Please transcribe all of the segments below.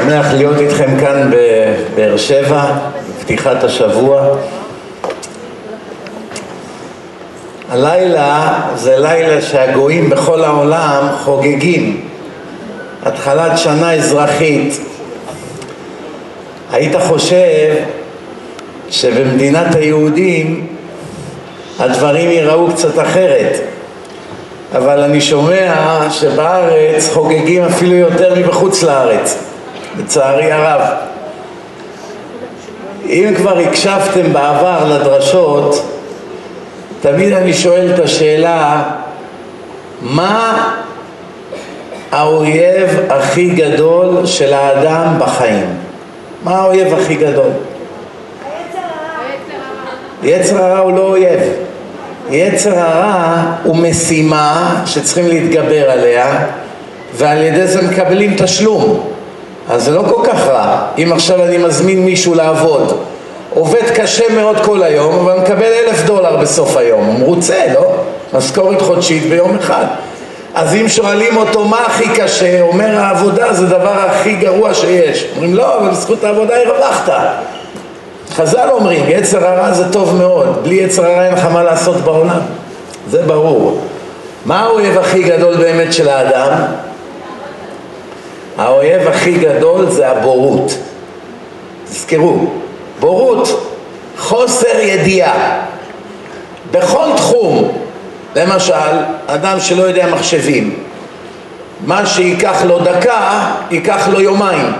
שמח להיות איתכם כאן בבאר שבע, בפתיחת השבוע. הלילה זה לילה שהגויים בכל העולם חוגגים, התחלת שנה אזרחית. היית חושב שבמדינת היהודים הדברים ייראו קצת אחרת, אבל אני שומע שבארץ חוגגים אפילו יותר מבחוץ לארץ, לצערי הרב. אם כבר הקשבתם בעבר לדרשות, תמיד אני שואל את השאלה, מה האויב הכי גדול של האדם בחיים? מה האויב הכי גדול? יצר הרע הוא לא אויב. יצר הרע הוא משימה שצריכים להתגבר עליה ועל ידי זה מקבלים תשלום אז זה לא כל כך רע. אם עכשיו אני מזמין מישהו לעבוד עובד קשה מאוד כל היום אבל מקבל אלף דולר בסוף היום. הוא מרוצה, לא? משכורת חודשית ביום אחד. אז אם שואלים אותו מה הכי קשה, אומר העבודה זה הדבר הכי גרוע שיש. אומרים לא, אבל בזכות העבודה הרווחת. חז"ל אומרים, יצר הרע זה טוב מאוד, בלי יצר הרע אין לך מה לעשות בעולם, זה ברור. מה האויב הכי גדול באמת של האדם? האויב הכי גדול זה הבורות. תזכרו, בורות, חוסר ידיעה. בכל תחום, למשל, אדם שלא יודע מחשבים, מה שייקח לו דקה, ייקח לו יומיים.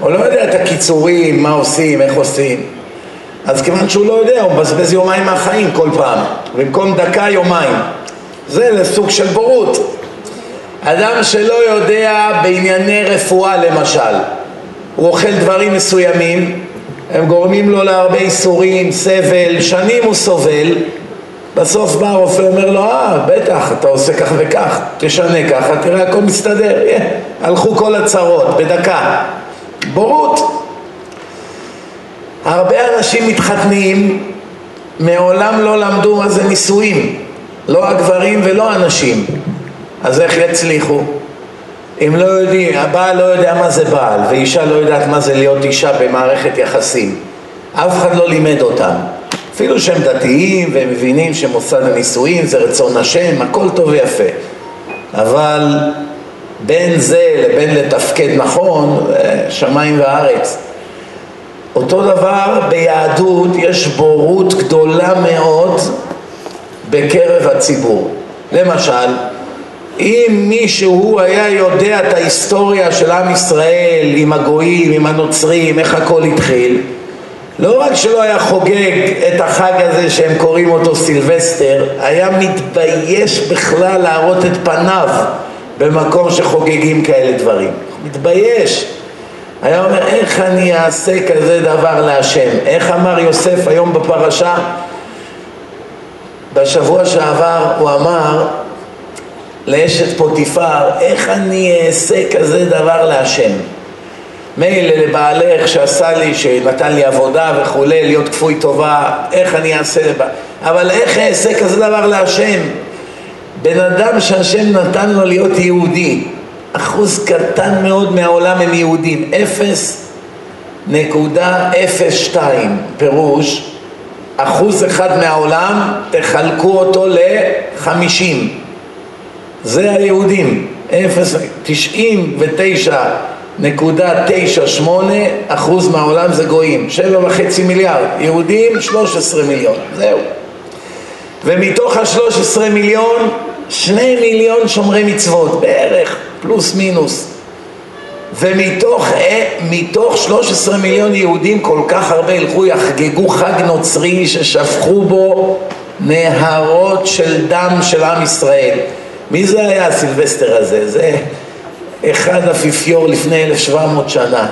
הוא לא יודע את הקיצורים, מה עושים, איך עושים. אז כיוון שהוא לא יודע, הוא מבזבז יומיים מהחיים כל פעם. במקום דקה, יומיים. זה לסוג של בורות. אדם שלא יודע בענייני רפואה למשל, הוא אוכל דברים מסוימים, הם גורמים לו להרבה איסורים, סבל, שנים הוא סובל, בסוף בא הרופא אומר לו, אה, בטח, אתה עושה כך וכך, תשנה ככה, תראה, הכל מסתדר, yeah. הלכו כל הצרות, בדקה. בורות. הרבה אנשים מתחתנים, מעולם לא למדו מה זה נישואים, לא הגברים ולא הנשים, אז איך יצליחו? אם לא יודעים, הבעל לא יודע מה זה בעל, ואישה לא יודעת מה זה להיות אישה במערכת יחסים, אף אחד לא לימד אותם. אפילו שהם דתיים והם מבינים שמוסד הנישואים זה רצון השם, הכל טוב ויפה. אבל בין זה לבין לתפקד נכון, שמיים וארץ. אותו דבר ביהדות יש בורות גדולה מאוד בקרב הציבור. למשל, אם מישהו היה יודע את ההיסטוריה של עם ישראל עם הגויים, עם הנוצרים, איך הכל התחיל, לא רק שלא היה חוגג את החג הזה שהם קוראים אותו סילבסטר, היה מתבייש בכלל להראות את פניו במקום שחוגגים כאלה דברים. מתבייש. היה אומר, איך אני אעשה כזה דבר להשם? איך אמר יוסף היום בפרשה? בשבוע שעבר הוא אמר לאשת פוטיפר, איך אני אעשה כזה דבר להשם? מילא לבעלך שעשה לי, שנתן לי עבודה וכולי, להיות כפוי טובה, איך אני אעשה לבעל... אבל איך אעשה כזה דבר להשם? בן אדם שהשם נתן לו להיות יהודי, אחוז קטן מאוד מהעולם הם יהודים, אפס נקודה אפס שתיים, פירוש אחוז אחד מהעולם תחלקו אותו לחמישים, זה היהודים, אפס, תשעים ותשע נקודה תשע שמונה אחוז מהעולם זה גויים, שבע וחצי מיליארד, יהודים שלוש עשרה מיליון, זהו. ומתוך השלוש עשרה מיליון שני מיליון שומרי מצוות, בערך, פלוס מינוס. ומתוך מתוך 13 מיליון יהודים כל כך הרבה ילכו יחגגו חג נוצרי ששפכו בו נהרות של דם של עם ישראל. מי זה היה הסילבסטר הזה? זה אחד אפיפיור לפני 1,700 שנה.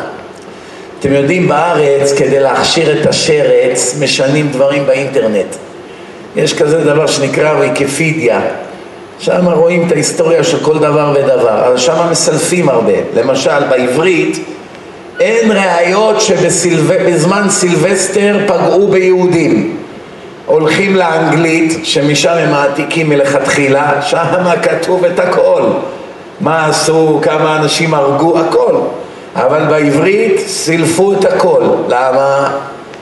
אתם יודעים בארץ כדי להכשיר את השרץ משנים דברים באינטרנט. יש כזה דבר שנקרא ויקיפידיה שם רואים את ההיסטוריה של כל דבר ודבר, אבל שם מסלפים הרבה. למשל, בעברית אין ראיות שבזמן סילבסטר פגעו ביהודים. הולכים לאנגלית, שמשם הם מעתיקים מלכתחילה, שם כתוב את הכל. מה עשו, כמה אנשים הרגו, הכל. אבל בעברית סילפו את הכל. למה?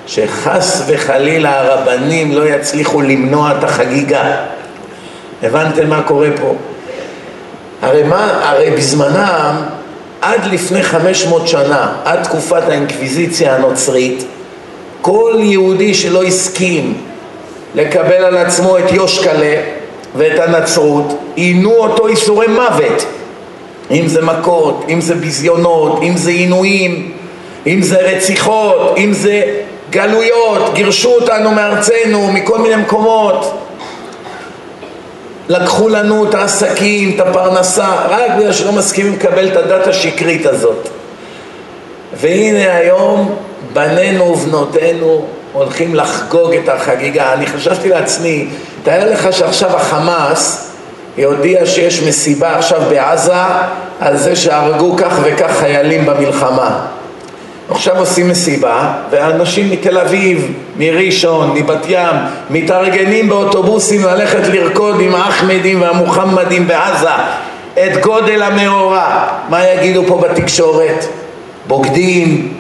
שחס וחלילה הרבנים לא יצליחו למנוע את החגיגה. הבנתם מה קורה פה? הרי, מה, הרי בזמנם, עד לפני 500 שנה, עד תקופת האינקוויזיציה הנוצרית, כל יהודי שלא הסכים לקבל על עצמו את יושקלה ואת הנצרות, עינו אותו איסורי מוות. אם זה מכות, אם זה ביזיונות, אם זה עינויים, אם זה רציחות, אם זה גלויות, גירשו אותנו מארצנו, מכל מיני מקומות. לקחו לנו את העסקים, את הפרנסה, רק בגלל שלא מסכימים לקבל את הדת השקרית הזאת. והנה היום בנינו ובנותינו הולכים לחגוג את החגיגה. אני חשבתי לעצמי, תאר לך שעכשיו החמאס יודיע שיש מסיבה עכשיו בעזה על זה שהרגו כך וכך חיילים במלחמה. עכשיו עושים מסיבה, ואנשים מתל אביב, מראשון, מבת ים, מתארגנים באוטובוסים ללכת לרקוד עם האחמדים והמוחמדים בעזה את גודל המאורע. מה יגידו פה בתקשורת? בוגדים,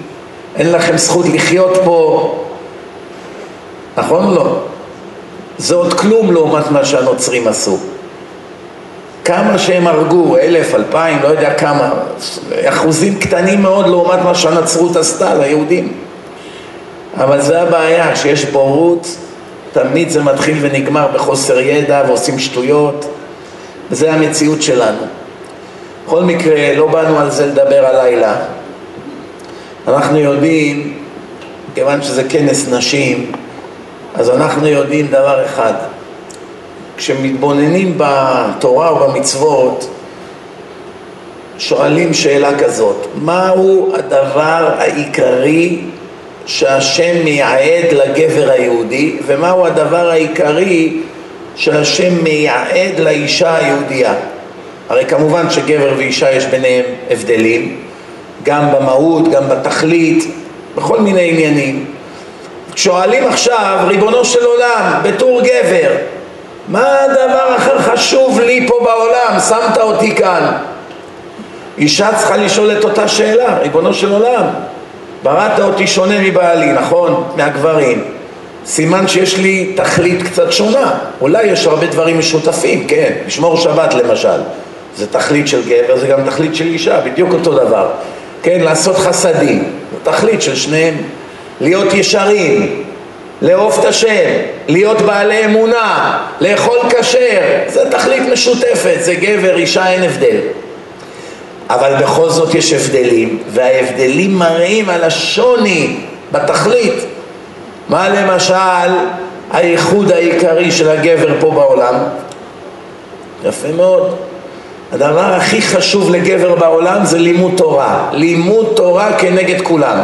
אין לכם זכות לחיות פה. נכון או לא? זה עוד כלום לעומת מה שהנוצרים עשו. כמה שהם הרגו, אלף, אלפיים, לא יודע כמה, אחוזים קטנים מאוד לעומת מה שהנצרות עשתה ליהודים. אבל זה הבעיה, כשיש בורות, תמיד זה מתחיל ונגמר בחוסר ידע ועושים שטויות, וזה המציאות שלנו. בכל מקרה, לא באנו על זה לדבר הלילה. אנחנו יודעים, כיוון שזה כנס נשים, אז אנחנו יודעים דבר אחד, כשמתבוננים בתורה ובמצוות, שואלים שאלה כזאת, מהו הדבר העיקרי שהשם מייעד לגבר היהודי, ומהו הדבר העיקרי שהשם מייעד לאישה היהודייה? הרי כמובן שגבר ואישה יש ביניהם הבדלים, גם במהות, גם בתכלית, בכל מיני עניינים. שואלים עכשיו, ריבונו של עולם, בתור גבר, מה הדבר הכי חשוב לי פה בעולם? שמת אותי כאן. אישה צריכה לשאול את אותה שאלה, ריבונו של עולם, בראת אותי שונה מבעלי, נכון? מהגברים. סימן שיש לי תכלית קצת שונה. אולי יש הרבה דברים משותפים, כן, לשמור שבת למשל. זה תכלית של גבר, זה גם תכלית של אישה, בדיוק אותו דבר. כן, לעשות חסדים, זה תכלית של שניהם. להיות ישרים, לאהוב את השם, להיות בעלי אמונה, לאכול כשר, זה תכלית משותפת, זה גבר, אישה, אין הבדל. אבל בכל זאת יש הבדלים, וההבדלים מראים על השוני בתכלית. מה למשל הייחוד העיקרי של הגבר פה בעולם? יפה מאוד. הדבר הכי חשוב לגבר בעולם זה לימוד תורה. לימוד תורה כנגד כולם.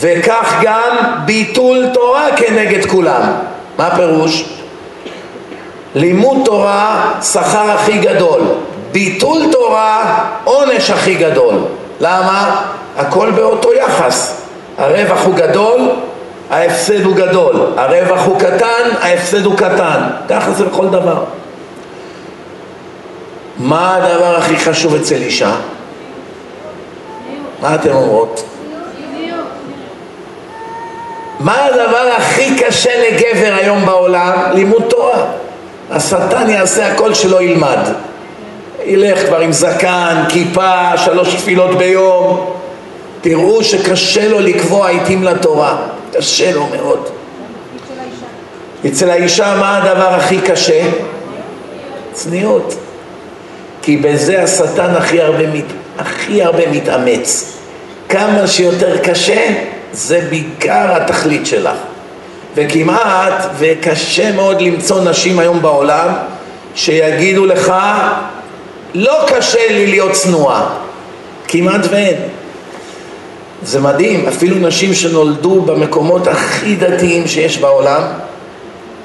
וכך גם ביטול תורה כנגד כולם. מה הפירוש? לימוד תורה, שכר הכי גדול. ביטול תורה, עונש הכי גדול. למה? הכל באותו יחס. הרווח הוא גדול, ההפסד הוא גדול. הרווח הוא קטן, ההפסד הוא קטן. ככה זה בכל דבר. מה הדבר הכי חשוב אצל אישה? מה אתן אומרות? מה הדבר הכי קשה לגבר היום בעולם? לימוד תורה. השטן יעשה הכל שלא ילמד. ילך כבר עם זקן, כיפה, שלוש תפילות ביום. תראו שקשה לו לקבוע עיתים לתורה. קשה לו מאוד. אצל האישה מה הדבר הכי קשה? צניעות. כי בזה השטן הכי הרבה, הכי הרבה מתאמץ. כמה שיותר קשה, זה בעיקר התכלית שלך. וכמעט, וקשה מאוד למצוא נשים היום בעולם, שיגידו לך, לא קשה לי להיות צנועה. כמעט ואין. זה מדהים, אפילו נשים שנולדו במקומות הכי דתיים שיש בעולם,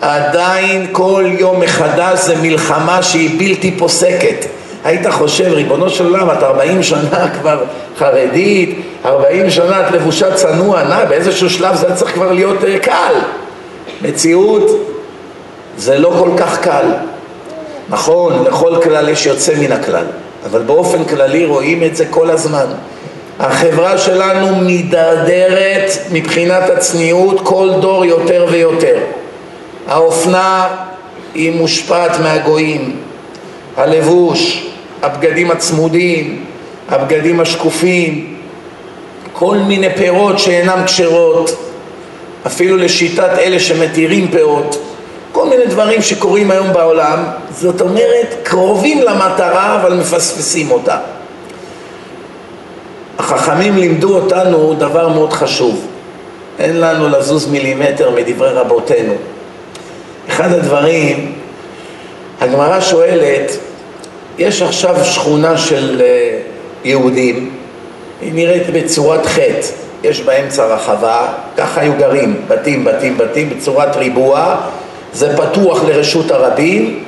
עדיין כל יום מחדש זה מלחמה שהיא בלתי פוסקת. היית חושב, ריבונו של עולם, את 40 שנה כבר חרדית, 40 שנה את לבושה צנוע, נע, באיזשהו שלב זה צריך כבר להיות uh, קל. מציאות זה לא כל כך קל. נכון, לכל כלל יש יוצא מן הכלל, אבל באופן כללי רואים את זה כל הזמן. החברה שלנו מידרדרת מבחינת הצניעות כל דור יותר ויותר. האופנה היא מושפעת מהגויים, הלבוש, הבגדים הצמודים, הבגדים השקופים, כל מיני פירות שאינם כשרות, אפילו לשיטת אלה שמתירים פירות, כל מיני דברים שקורים היום בעולם, זאת אומרת קרובים למטרה אבל מפספסים אותה. החכמים לימדו אותנו דבר מאוד חשוב, אין לנו לזוז מילימטר מדברי רבותינו. אחד הדברים, הגמרא שואלת, יש עכשיו שכונה של אה, יהודים, היא נראית בצורת חטא, יש באמצע רחבה, ככה היו גרים, בתים, בתים, בתים, בצורת ריבוע, זה פתוח לרשות הרבים,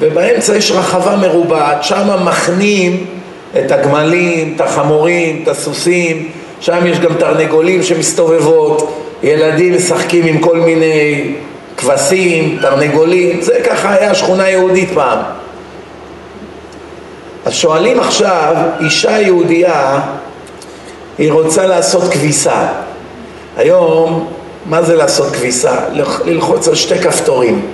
ובאמצע יש רחבה מרובעת, שם מחנים את הגמלים, את החמורים, את הסוסים, שם יש גם תרנגולים שמסתובבות, ילדים משחקים עם כל מיני כבשים, תרנגולים, זה ככה היה שכונה יהודית פעם. אז שואלים עכשיו, אישה יהודייה, היא רוצה לעשות כביסה. היום, מה זה לעשות כביסה? ללחוץ על שתי כפתורים.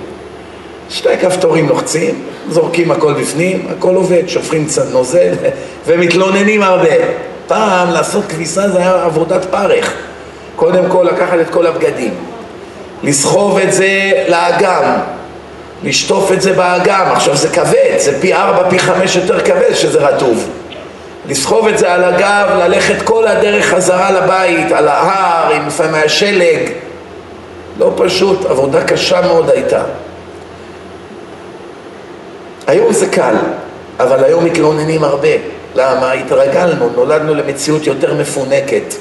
שתי כפתורים לוחצים, זורקים הכל בפנים, הכל עובד, שופכים קצת נוזל ומתלוננים הרבה. פעם לעשות כביסה זה היה עבודת פרך. קודם כל לקחת את כל הבגדים, לסחוב את זה לאגם, לשטוף את זה באגם, עכשיו זה כבד, זה פי ארבע, פי חמש יותר כבד שזה רטוב. לסחוב את זה על הגב, ללכת כל הדרך חזרה לבית, על ההר, עם לפעמים היה שלג. לא פשוט, עבודה קשה מאוד הייתה. היום זה קל, אבל היום מתלוננים הרבה. למה? התרגלנו, נולדנו למציאות יותר מפונקת.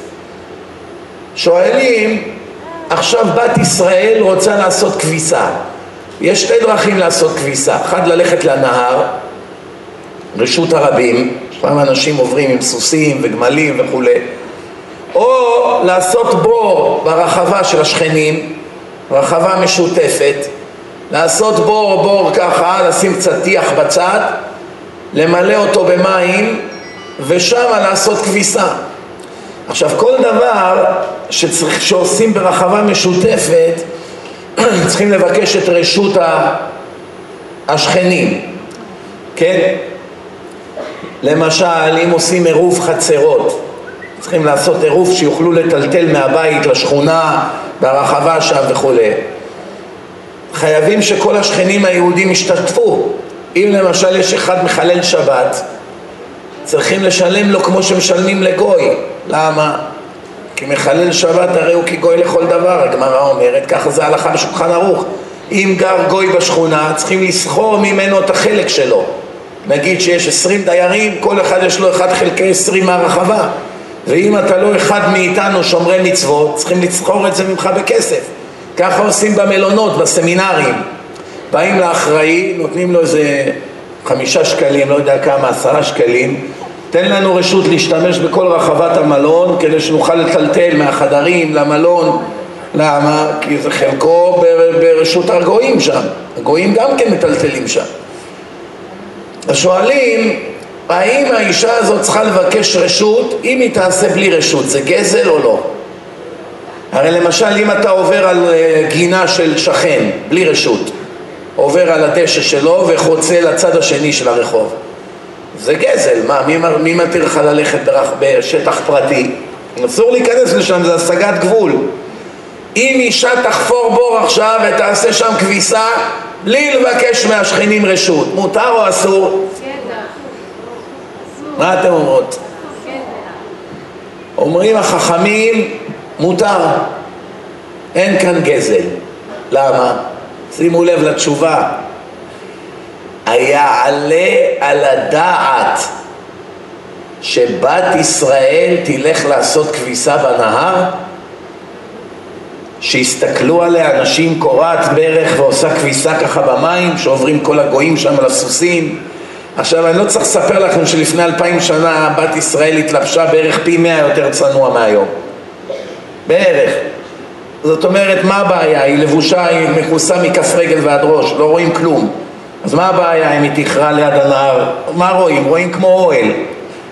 שואלים, עכשיו בת ישראל רוצה לעשות כביסה. יש שתי דרכים לעשות כביסה. אחד, ללכת לנהר, רשות הרבים, פעם אנשים עוברים עם סוסים וגמלים וכולי, או לעשות בור ברחבה של השכנים, רחבה משותפת, לעשות בור בור ככה, לשים קצת טיח בצד, למלא אותו במים ושם לעשות כביסה. עכשיו כל דבר שצריך, שעושים ברחבה משותפת צריכים לבקש את רשות השכנים, כן? למשל אם עושים עירוב חצרות צריכים לעשות עירוב שיוכלו לטלטל מהבית לשכונה, ברחבה שם וכולי חייבים שכל השכנים היהודים ישתתפו. אם למשל יש אחד מחלל שבת, צריכים לשלם לו כמו שמשלמים לגוי. למה? כי מחלל שבת הרי הוא כגוי לכל דבר, הגמרא אומרת, ככה זה הלכה בשולחן ערוך. אם גר גוי בשכונה, צריכים לסחור ממנו את החלק שלו. נגיד שיש עשרים דיירים, כל אחד יש לו אחד חלקי עשרים מהרחבה. ואם אתה לא אחד מאיתנו שומרי מצוות, צריכים לסחור את זה ממך בכסף. ככה עושים במלונות, בסמינרים. באים לאחראי, נותנים לו איזה חמישה שקלים, לא יודע כמה, עשרה שקלים, תן לנו רשות להשתמש בכל רחבת המלון כדי שנוכל לטלטל מהחדרים למלון. למה? כי זה חלקו ברשות הגויים שם. הגויים גם כן מטלטלים שם. אז שואלים, האם האישה הזאת צריכה לבקש רשות אם היא תעשה בלי רשות? זה גזל או לא? הרי למשל אם אתה עובר על אה, גינה של שכן בלי רשות, עובר על הדשא שלו וחוצה לצד השני של הרחוב, זה גזל, מה, מי, מי מתיר לך ללכת ברח, בשטח פרטי? אסור להיכנס לשם, זה השגת גבול. אם אישה תחפור בור עכשיו ותעשה שם כביסה בלי לבקש מהשכנים רשות, מותר או אסור? מה אתם אומרות? אומרים החכמים מותר, אין כאן גזל. למה? שימו לב לתשובה. היעלה על הדעת שבת ישראל תלך לעשות כביסה בנהר? שיסתכלו עליה אנשים קורעת ברך ועושה כביסה ככה במים שעוברים כל הגויים שם על הסוסים עכשיו אני לא צריך לספר לכם שלפני אלפיים שנה בת ישראל התלבשה בערך פי מאה יותר צנוע מהיום בערך. זאת אומרת, מה הבעיה? היא לבושה, היא מכוסה מכף רגל ועד ראש, לא רואים כלום. אז מה הבעיה אם היא תכרע ליד הנהר? מה רואים? רואים כמו אוהל.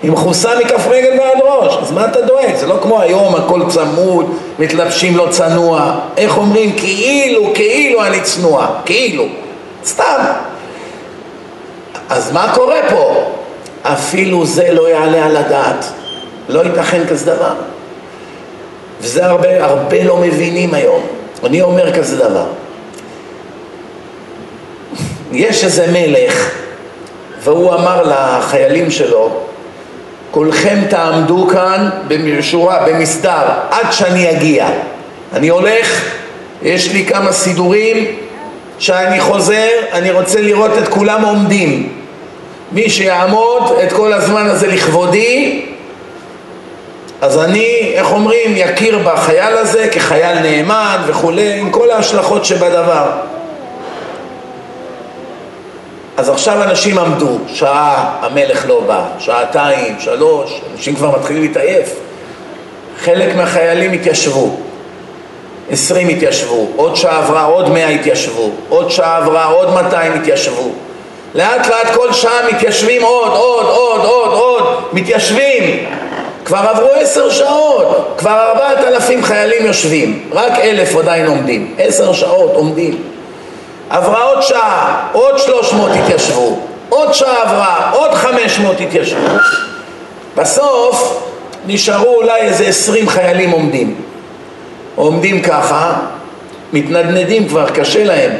היא מכוסה מכף רגל ועד ראש, אז מה אתה דואג? זה לא כמו היום, הכל צמוד, מתלבשים לא צנוע. איך אומרים? כאילו, כאילו אני צנוע, כאילו. סתם. אז מה קורה פה? אפילו זה לא יעלה על הדעת. לא ייתכן כזה דבר. וזה הרבה, הרבה לא מבינים היום. אני אומר כזה דבר. יש איזה מלך, והוא אמר לחיילים שלו, כולכם תעמדו כאן בשורה, במסדר, עד שאני אגיע. אני הולך, יש לי כמה סידורים, שאני חוזר, אני רוצה לראות את כולם עומדים. מי שיעמוד את כל הזמן הזה לכבודי, אז אני, איך אומרים, יכיר בחייל הזה כחייל נאמן וכולי, עם כל ההשלכות שבדבר. אז עכשיו אנשים עמדו, שעה המלך לא בא, שעתיים, שלוש, אנשים כבר מתחילים להתעייף. חלק מהחיילים התיישבו, עשרים התיישבו, עוד שעה עברה עוד מאה התיישבו, עוד שעה עברה עוד מאתיים התיישבו. לאט לאט כל שעה מתיישבים עוד, עוד, עוד, עוד, עוד, מתיישבים. כבר עברו עשר שעות, כבר ארבעת אלפים חיילים יושבים, רק אלף עדיין עומדים, עשר שעות עומדים. עברה עוד שעה, עוד שלוש מאות התיישבו, עוד שעה עברה, עוד חמש מאות התיישבו. בסוף נשארו אולי איזה עשרים חיילים עומדים. עומדים ככה, מתנדנדים כבר, קשה להם.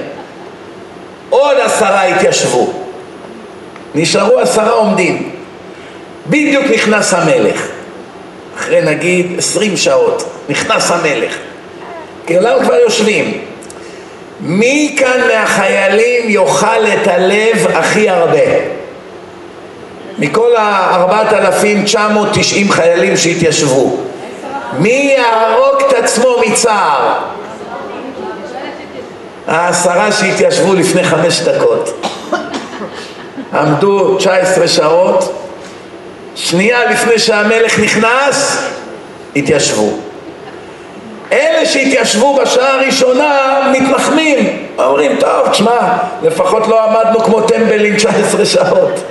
עוד עשרה התיישבו. נשארו עשרה עומדים. בדיוק נכנס המלך. אחרי נגיד עשרים שעות, נכנס המלך. כולם כבר יושבים. מי כאן מהחיילים יאכל את הלב הכי הרבה? מכל ה-4,990 חיילים שהתיישבו. מי יהרוג את עצמו מצער? העשרה שהתיישבו לפני חמש דקות. עמדו 19 שעות, שנייה לפני שהמלך נכנס, התיישבו. אלה שהתיישבו בשעה הראשונה מתנחמים, אומרים, טוב, תשמע, לפחות לא עמדנו כמו טמבלים 19 שעות.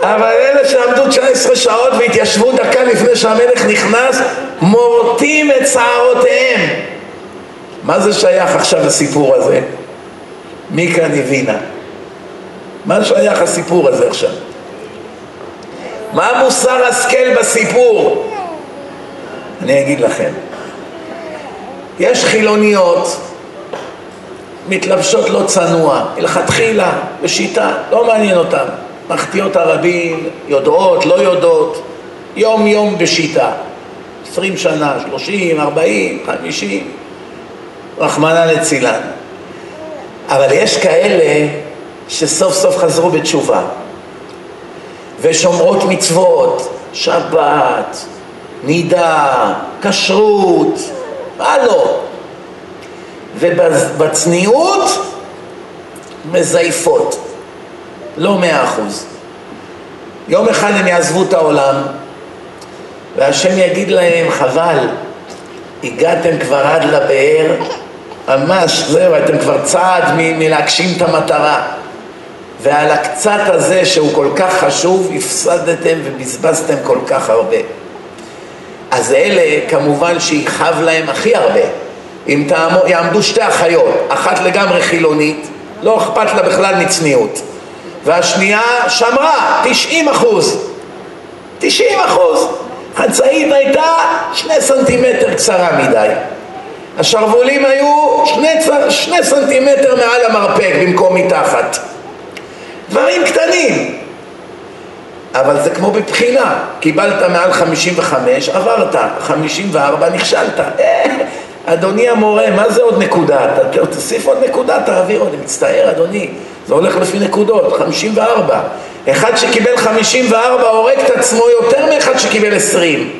אבל אלה שעמדו 19 שעות והתיישבו דקה לפני שהמלך נכנס, מורטים את שערותיהם. מה זה שייך עכשיו לסיפור הזה? מי כאן הבינה? מה שייך הסיפור הזה עכשיו? מה מוסר השכל בסיפור? אני אגיד לכם. יש חילוניות מתלבשות לא צנוע, מלכתחילה, בשיטה, לא מעניין אותן. מחטיאות הרבים, יודעות, לא יודעות, יום יום בשיטה. עשרים שנה, שלושים, ארבעים, חמישים, רחמנא לצילן. אבל יש כאלה שסוף סוף חזרו בתשובה ושומרות מצוות, שבת, נידה, כשרות, מה לא? ובצניעות מזייפות, לא מאה אחוז. יום אחד הם יעזבו את העולם והשם יגיד להם, חבל, הגעתם כבר עד לבאר, ממש, זהו, אתם כבר צעד מלהגשים את המטרה. ועל הקצת הזה שהוא כל כך חשוב, הפסדתם ובזבזתם כל כך הרבה. אז אלה כמובן שיכאב להם הכי הרבה. אם תעמו, יעמדו שתי אחיות, אחת לגמרי חילונית, לא אכפת לה בכלל מצניעות, והשנייה שמרה, 90 אחוז. 90 אחוז. חצאית הייתה שני סנטימטר קצרה מדי. השרוולים היו שני, שני סנטימטר מעל המרפק במקום מתחת. דברים קטנים. אבל זה כמו בבחינה, קיבלת מעל 55, עברת, 54, נכשלת. אה, אדוני המורה, מה זה עוד נקודה? תוסיף עוד נקודה, תעביר אני מצטער אדוני, זה הולך לפי נקודות, 54. אחד שקיבל 54 הורג את עצמו יותר מאחד שקיבל 20.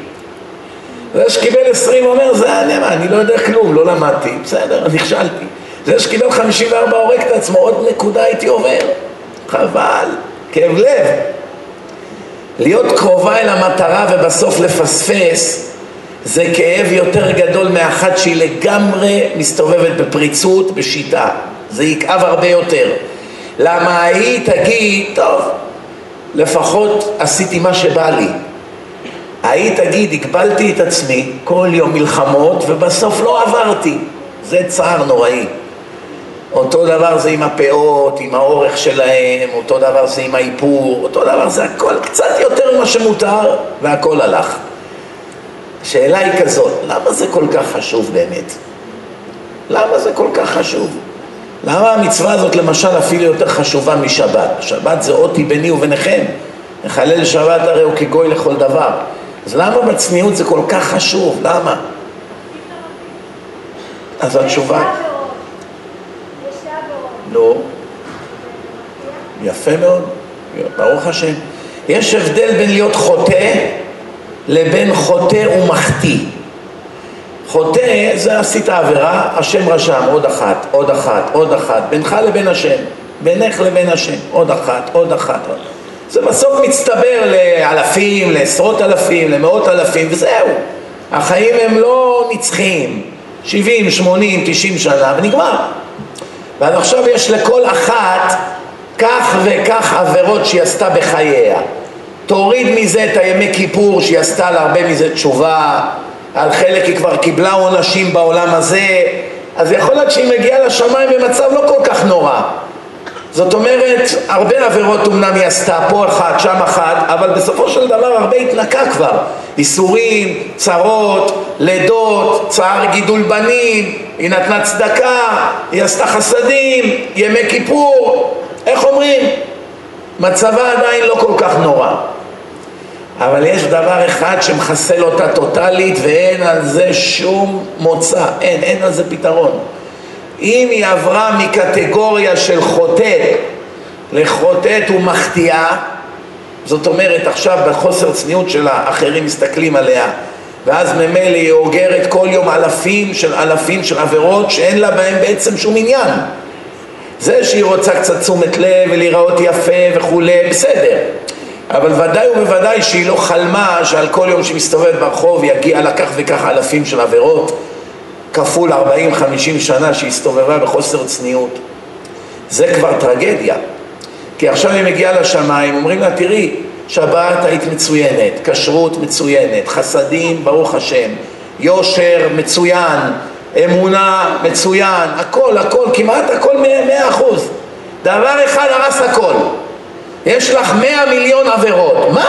זה שקיבל 20 אומר, זה אני, אני לא יודע כלום, לא למדתי, בסדר, נכשלתי. זה שקיבל 54 הורג את עצמו, עוד נקודה הייתי עובר. חבל, כאב לב. להיות קרובה אל המטרה ובסוף לפספס זה כאב יותר גדול מאחת שהיא לגמרי מסתובבת בפריצות, בשיטה. זה יכאב הרבה יותר. למה היא תגיד, טוב, לפחות עשיתי מה שבא לי. ההיא תגיד, הגבלתי את עצמי, כל יום מלחמות, ובסוף לא עברתי. זה צער נוראי. אותו דבר זה עם הפאות, עם האורך שלהם, אותו דבר זה עם האיפור, אותו דבר זה הכל קצת יותר ממה שמותר, והכל הלך. השאלה היא כזאת, למה זה כל כך חשוב באמת? למה זה כל כך חשוב? למה המצווה הזאת למשל אפילו יותר חשובה משבת? שבת זה אותי ביני וביניכם. מחלל שבת הרי הוא כגוי לכל דבר. אז למה בצניעות זה כל כך חשוב? למה? אז התשובה... נו, יפה מאוד, ברוך השם. יש הבדל בין להיות חוטא לבין חוטא ומחטיא. חוטא זה עשית עבירה, השם רשם, עוד אחת, עוד אחת, עוד אחת, בינך לבין השם, בינך לבין השם, עוד אחת, עוד אחת. זה בסוף מצטבר לאלפים, לעשרות אלפים, למאות אלפים, וזהו. החיים הם לא נצחיים, 70, 80, 90 שנה, ונגמר. ואז עכשיו יש לכל אחת כך וכך עבירות שהיא עשתה בחייה. תוריד מזה את הימי כיפור שהיא עשתה לה הרבה מזה תשובה, על חלק היא כבר קיבלה עונשים בעולם הזה, אז יכול להיות שהיא מגיעה לשמיים במצב לא כל כך נורא. זאת אומרת, הרבה עבירות אמנם היא עשתה, פה אחת, שם אחת, אבל בסופו של דבר הרבה התנקה כבר. איסורים, צרות, לידות, צער גידול בנים, היא נתנה צדקה, היא עשתה חסדים, ימי כיפור, איך אומרים? מצבה עדיין לא כל כך נורא. אבל יש דבר אחד שמחסל אותה טוטלית ואין על זה שום מוצא, אין, אין על זה פתרון. אם היא עברה מקטגוריה של חוטאת לחוטאת ומחטיאה, זאת אומרת עכשיו בחוסר צניעות שלה אחרים מסתכלים עליה ואז ממילא היא אוגרת כל יום אלפים של אלפים של עבירות שאין לה בהם בעצם שום עניין. זה שהיא רוצה קצת תשומת לב ולהיראות יפה וכולי, בסדר. אבל ודאי ובוודאי שהיא לא חלמה שעל כל יום שהיא מסתובבת ברחוב יגיע כך וכך אלפים של עבירות כפול 40-50 שנה שהיא הסתובבה בחוסר צניעות. זה כבר טרגדיה. כי עכשיו היא מגיעה לשמיים, אומרים לה תראי שבת היית מצוינת, כשרות מצוינת, חסדים ברוך השם, יושר מצוין, אמונה מצוין, הכל הכל, כמעט הכל מאה אחוז. דבר אחד הרס הכל. יש לך מאה מיליון עבירות. מה?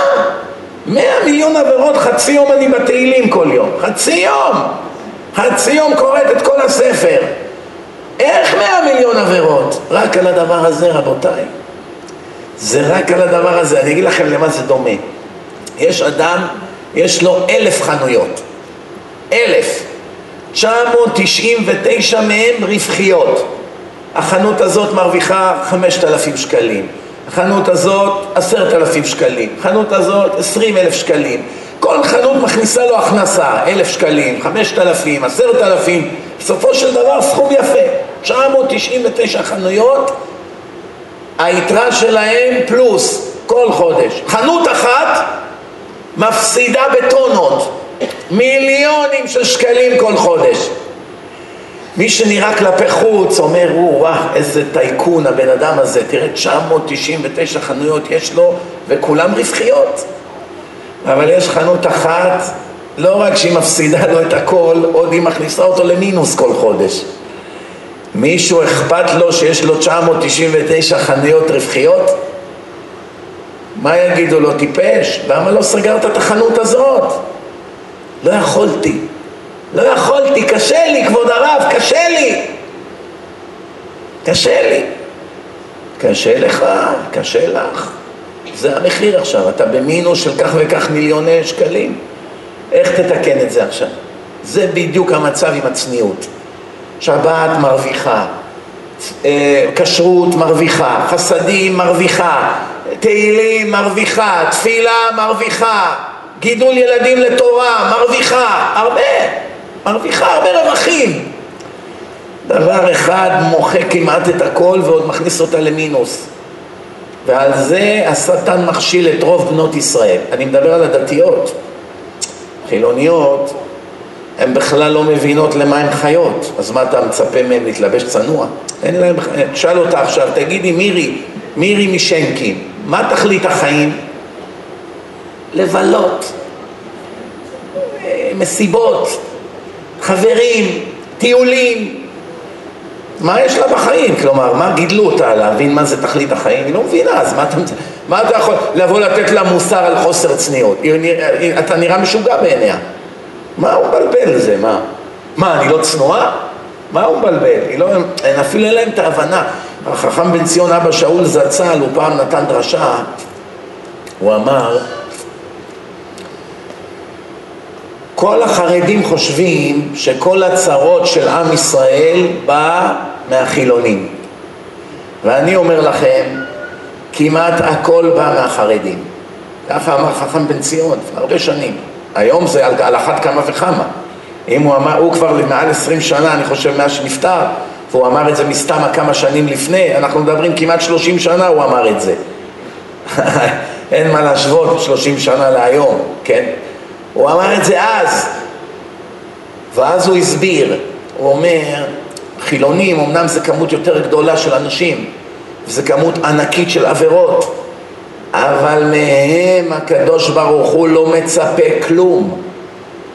מאה מיליון עבירות, חצי יום אני בתהילים כל יום חצי יום חצי יום קוראת את כל הספר. איך מאה מיליון עבירות? רק על הדבר הזה רבותיי. זה רק על הדבר הזה, אני אגיד לכם למה זה דומה. יש אדם, יש לו אלף חנויות. אלף. 999 מהם רווחיות. החנות הזאת מרוויחה 5,000 שקלים. החנות הזאת עשרת אלפים שקלים, החנות הזאת עשרים אלף שקלים כל חנות מכניסה לו הכנסה, אלף שקלים, חמשת אלפים, עשרת אלפים, בסופו של דבר סכום יפה, 999 חנויות, היתרה שלהם פלוס כל חודש. חנות אחת מפסידה בטונות, מיליונים של שקלים כל חודש. מי שנראה כלפי חוץ אומר, וואו, איזה טייקון הבן אדם הזה, תראה 999 חנויות יש לו וכולם רווחיות. אבל יש חנות אחת, לא רק שהיא מפסידה לו את הכל, עוד היא מכניסה אותו למינוס כל חודש. מישהו אכפת לו שיש לו 999 חנויות רווחיות? מה יגידו לו, טיפש? למה לא סגרת את החנות הזאת? לא יכולתי. לא יכולתי, קשה לי, כבוד הרב, קשה לי. קשה לי. קשה לך, קשה לך. זה המחיר עכשיו, אתה במינוס של כך וכך מיליוני שקלים. איך תתקן את זה עכשיו? זה בדיוק המצב עם הצניעות. שבת מרוויחה, אה, כשרות מרוויחה, חסדים מרוויחה, תהילים מרוויחה, תפילה מרוויחה, גידול ילדים לתורה מרוויחה, הרבה. מרוויחה הרבה רווחים. דבר אחד מוחק כמעט את הכל ועוד מכניס אותה למינוס. ועל זה השטן מכשיל את רוב בנות ישראל. אני מדבר על הדתיות. חילוניות, הן בכלל לא מבינות למה הן חיות. אז מה אתה מצפה מהן להתלבש צנוע? אין להם... שאל אותה עכשיו, תגידי מירי, מירי משנקין, מה תכלית החיים? לבלות. מסיבות, חברים, טיולים. מה יש לה בחיים? כלומר, מה גידלו אותה להבין מה זה תכלית החיים? היא לא מבינה, אז מה אתה, מה אתה יכול לבוא לתת לה מוסר על חוסר צניעות? אתה נראה משוגע בעיניה. מה הוא מבלבל לזה? מה? מה, אני לא צנועה? מה הוא מבלבל? לא, אפילו אין להם את ההבנה. החכם בן ציון אבא שאול זצ"ל, הוא פעם נתן דרשה, הוא אמר כל החרדים חושבים שכל הצרות של עם ישראל בא מהחילונים. ואני אומר לכם, כמעט הכל בא מהחרדים. ככה אמר חכם בן ציון, הרבה שנים. היום זה על, על אחת כמה וכמה. אם הוא אמר, הוא כבר מעל עשרים שנה, אני חושב, מאז שנפטר והוא אמר את זה מסתם כמה שנים לפני, אנחנו מדברים כמעט שלושים שנה הוא אמר את זה. אין מה להשוות שלושים שנה להיום, כן? הוא אמר את זה אז, ואז הוא הסביר, הוא אומר, חילונים אמנם זה כמות יותר גדולה של אנשים, וזה כמות ענקית של עבירות, אבל מהם הקדוש ברוך הוא לא מצפה כלום.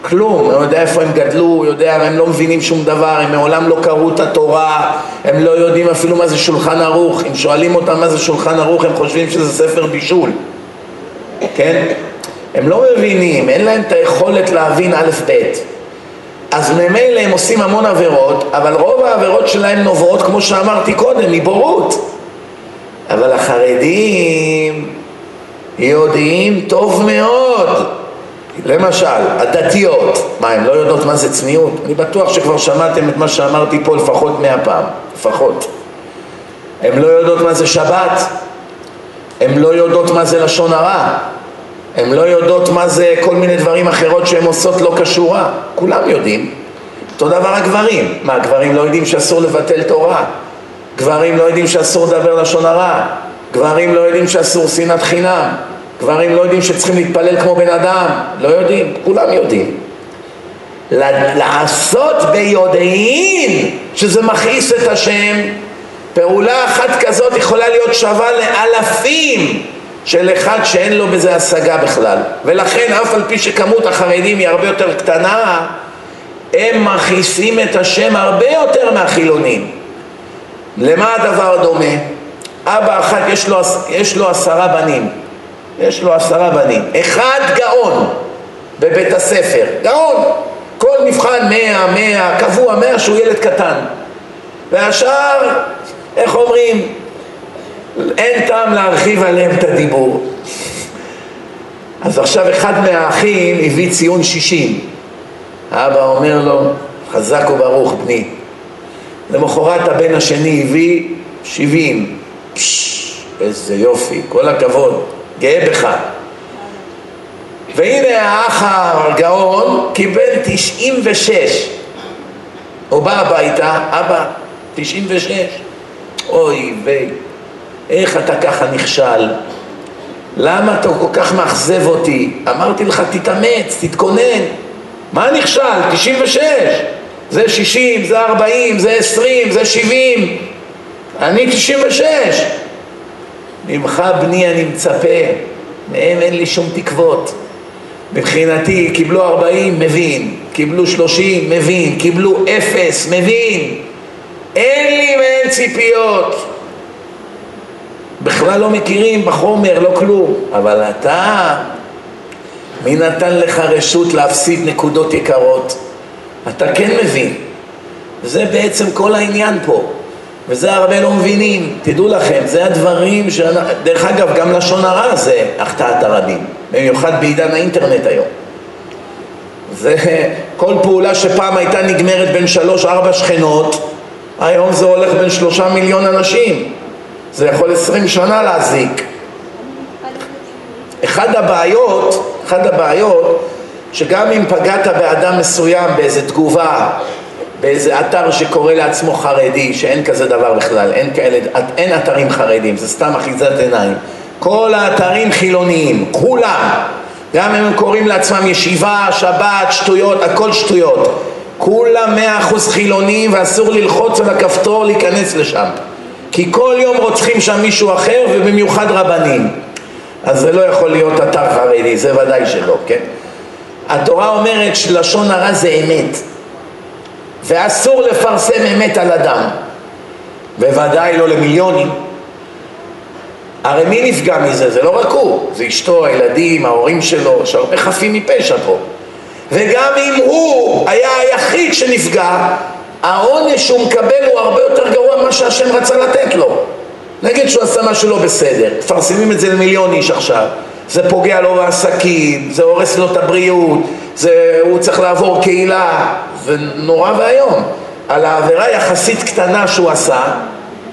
כלום, הוא יודע איפה הם גדלו, הוא יודע, הם לא מבינים שום דבר, הם מעולם לא קראו את התורה, הם לא יודעים אפילו מה זה שולחן ערוך, אם שואלים אותם מה זה שולחן ערוך הם חושבים שזה ספר בישול, כן? הם לא מבינים, אין להם את היכולת להבין א' ב'. אז ממילא הם עושים המון עבירות, אבל רוב העבירות שלהם נובעות, כמו שאמרתי קודם, מבורות. אבל החרדים יודעים טוב מאוד. למשל, הדתיות, מה, הן לא יודעות מה זה צניעות? אני בטוח שכבר שמעתם את מה שאמרתי פה לפחות מאה פעם, לפחות. הן לא יודעות מה זה שבת, הן לא יודעות מה זה לשון הרע, הן לא יודעות מה זה כל מיני דברים אחרות שהן עושות לא כשורה, כולם יודעים. אותו דבר הגברים, מה הגברים לא יודעים שאסור לבטל תורה? גברים לא יודעים שאסור לדבר לשון הרע? גברים לא יודעים שאסור שנאת חינם? גברים לא יודעים שצריכים להתפלל כמו בן אדם? לא יודעים, כולם יודעים. לעשות ביודעין שזה מכעיס את השם, פעולה אחת כזאת יכולה להיות שווה לאלפים של אחד שאין לו בזה השגה בכלל. ולכן אף על פי שכמות החרדים היא הרבה יותר קטנה הם מכעיסים את השם הרבה יותר מהחילונים. למה הדבר דומה? אבא אחד יש לו, יש לו עשרה בנים. יש לו עשרה בנים. אחד גאון בבית הספר. גאון! כל מבחן מאה, מאה, קבוע מאה שהוא ילד קטן. והשאר, איך אומרים, אין טעם להרחיב עליהם את הדיבור. אז עכשיו אחד מהאחים הביא ציון שישים. האבא אומר לו, חזק וברוך בני. למחרת הבן השני הביא שבעים. פשש, איזה יופי, כל הכבוד, גאה בך. והנה האח הגאון קיבל תשעים ושש. הוא בא הביתה, אבא, תשעים ושש. אוי ויי. איך אתה ככה נכשל? למה אתה כל כך מאכזב אותי? אמרתי לך תתאמץ, תתכונן. מה נכשל? 96. זה 60, זה 40, זה 20, זה 70. אני 96. ממך בני אני מצפה, מהם אין לי שום תקוות. מבחינתי קיבלו 40, מבין, קיבלו 30, מבין, קיבלו 0, מבין. אין לי מהם ציפיות. בכלל לא מכירים בחומר, לא כלום. אבל אתה, מי נתן לך רשות להפסיד נקודות יקרות? אתה כן מבין. זה בעצם כל העניין פה. וזה הרבה לא מבינים, תדעו לכם, זה הדברים ש... דרך אגב, גם לשון הרע זה החטאת הרבים, במיוחד בעידן האינטרנט היום. זה כל פעולה שפעם הייתה נגמרת בין שלוש-ארבע שכנות, היום זה הולך בין שלושה מיליון אנשים. זה יכול עשרים שנה להזיק. אחד הבעיות, אחד הבעיות, שגם אם פגעת באדם מסוים באיזה תגובה, באיזה אתר שקורא לעצמו חרדי, שאין כזה דבר בכלל, אין כאלה, אין אתרים חרדים, זה סתם אחיזת עיניים. כל האתרים חילוניים, כולם, גם אם הם קוראים לעצמם ישיבה, שבת, שטויות, הכל שטויות. כולם מאה אחוז חילונים ואסור ללחוץ על הכפתור להיכנס לשם. כי כל יום רוצחים שם מישהו אחר ובמיוחד רבנים אז זה לא יכול להיות אתר חרדי, זה ודאי שלא, כן? התורה אומרת שלשון הרע זה אמת, ואסור לפרסם אמת על אדם, בוודאי לא למיליונים. הרי מי נפגע מזה? זה לא רק הוא, זה אשתו, הילדים, ההורים שלו, יש הרבה חפים מפשע פה. וגם אם הוא היה היחיד שנפגע, העונש שהוא מקבל הוא הרבה יותר גרוע ממה שהשם רצה לתת לו. נגיד שהוא עשה משהו לא בסדר, מפרסמים את זה למיליון איש עכשיו, זה פוגע לו בעסקים, זה הורס לו את הבריאות, זה, הוא צריך לעבור קהילה, זה נורא ואיום. על העבירה יחסית קטנה שהוא עשה,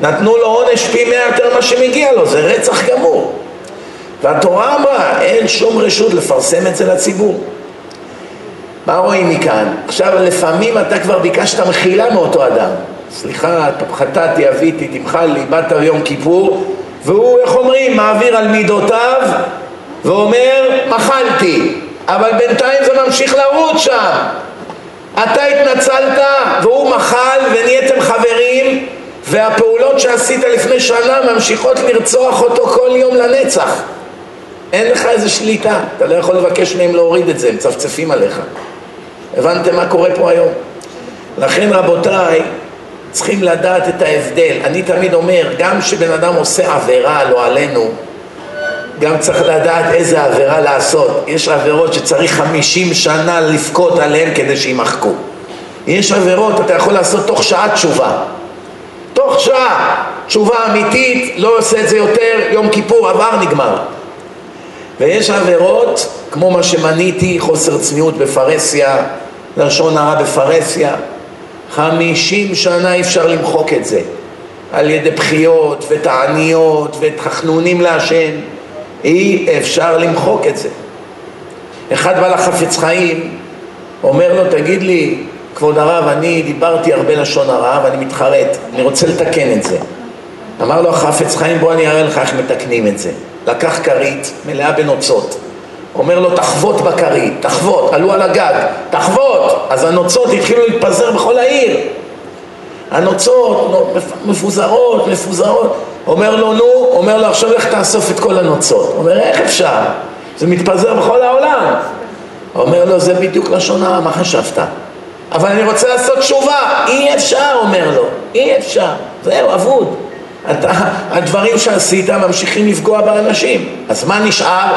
נתנו לו עונש פי מאה יותר ממה שמגיע לו, זה רצח גמור. והתורה אמרה, אין שום רשות לפרסם את זה לציבור. מה רואים מכאן? עכשיו לפעמים אתה כבר ביקשת מחילה מאותו אדם. סליחה, חטאתי, אביתי, תמחל לי, באת יום כיפור, והוא, איך אומרים, מעביר על מידותיו ואומר, מחלתי, אבל בינתיים זה ממשיך לרוץ שם. אתה התנצלת והוא מחל ונהייתם חברים והפעולות שעשית לפני שנה ממשיכות לרצוח אותו כל יום לנצח. אין לך איזה שליטה, אתה לא יכול לבקש מהם להוריד את זה, הם צפצפים עליך. הבנתם מה קורה פה היום? לכן רבותיי, צריכים לדעת את ההבדל. אני תמיד אומר, גם כשבן אדם עושה עבירה, לא עלינו, גם צריך לדעת איזה עבירה לעשות. יש עבירות שצריך חמישים שנה לבכות עליהן כדי שימחקו. יש עבירות, אתה יכול לעשות תוך שעה תשובה. תוך שעה, תשובה אמיתית, לא עושה את זה יותר, יום כיפור עבר, נגמר. ויש עבירות, כמו מה שמניתי, חוסר צניעות בפרהסיה, לשון הרע בפרהסיה, חמישים שנה אי אפשר למחוק את זה, על ידי בחיות ותעניות ותחנונים להשם, אי אפשר למחוק את זה. אחד בא לחפץ חיים, אומר לו, תגיד לי, כבוד הרב, אני דיברתי הרבה לשון הרע ואני מתחרט, אני רוצה לתקן את זה. אמר לו החפץ חיים, בוא אני אראה לך איך מתקנים את זה. לקח כרית מלאה בנוצות, אומר לו תחבוט בכרית, תחבוט, עלו על הגג, תחבוט, אז הנוצות התחילו להתפזר בכל העיר. הנוצות מפוזרות, מפוזרות. אומר לו נו, אומר לו עכשיו איך תאסוף את כל הנוצות. אומר איך אפשר? זה מתפזר בכל העולם. אומר לו זה בדיוק לשון הרע, מה חשבת? אבל אני רוצה לעשות תשובה, אי אפשר, אומר לו, אי אפשר, זהו, אבוד. אתה, הדברים שעשית ממשיכים לפגוע באנשים, אז מה נשאר?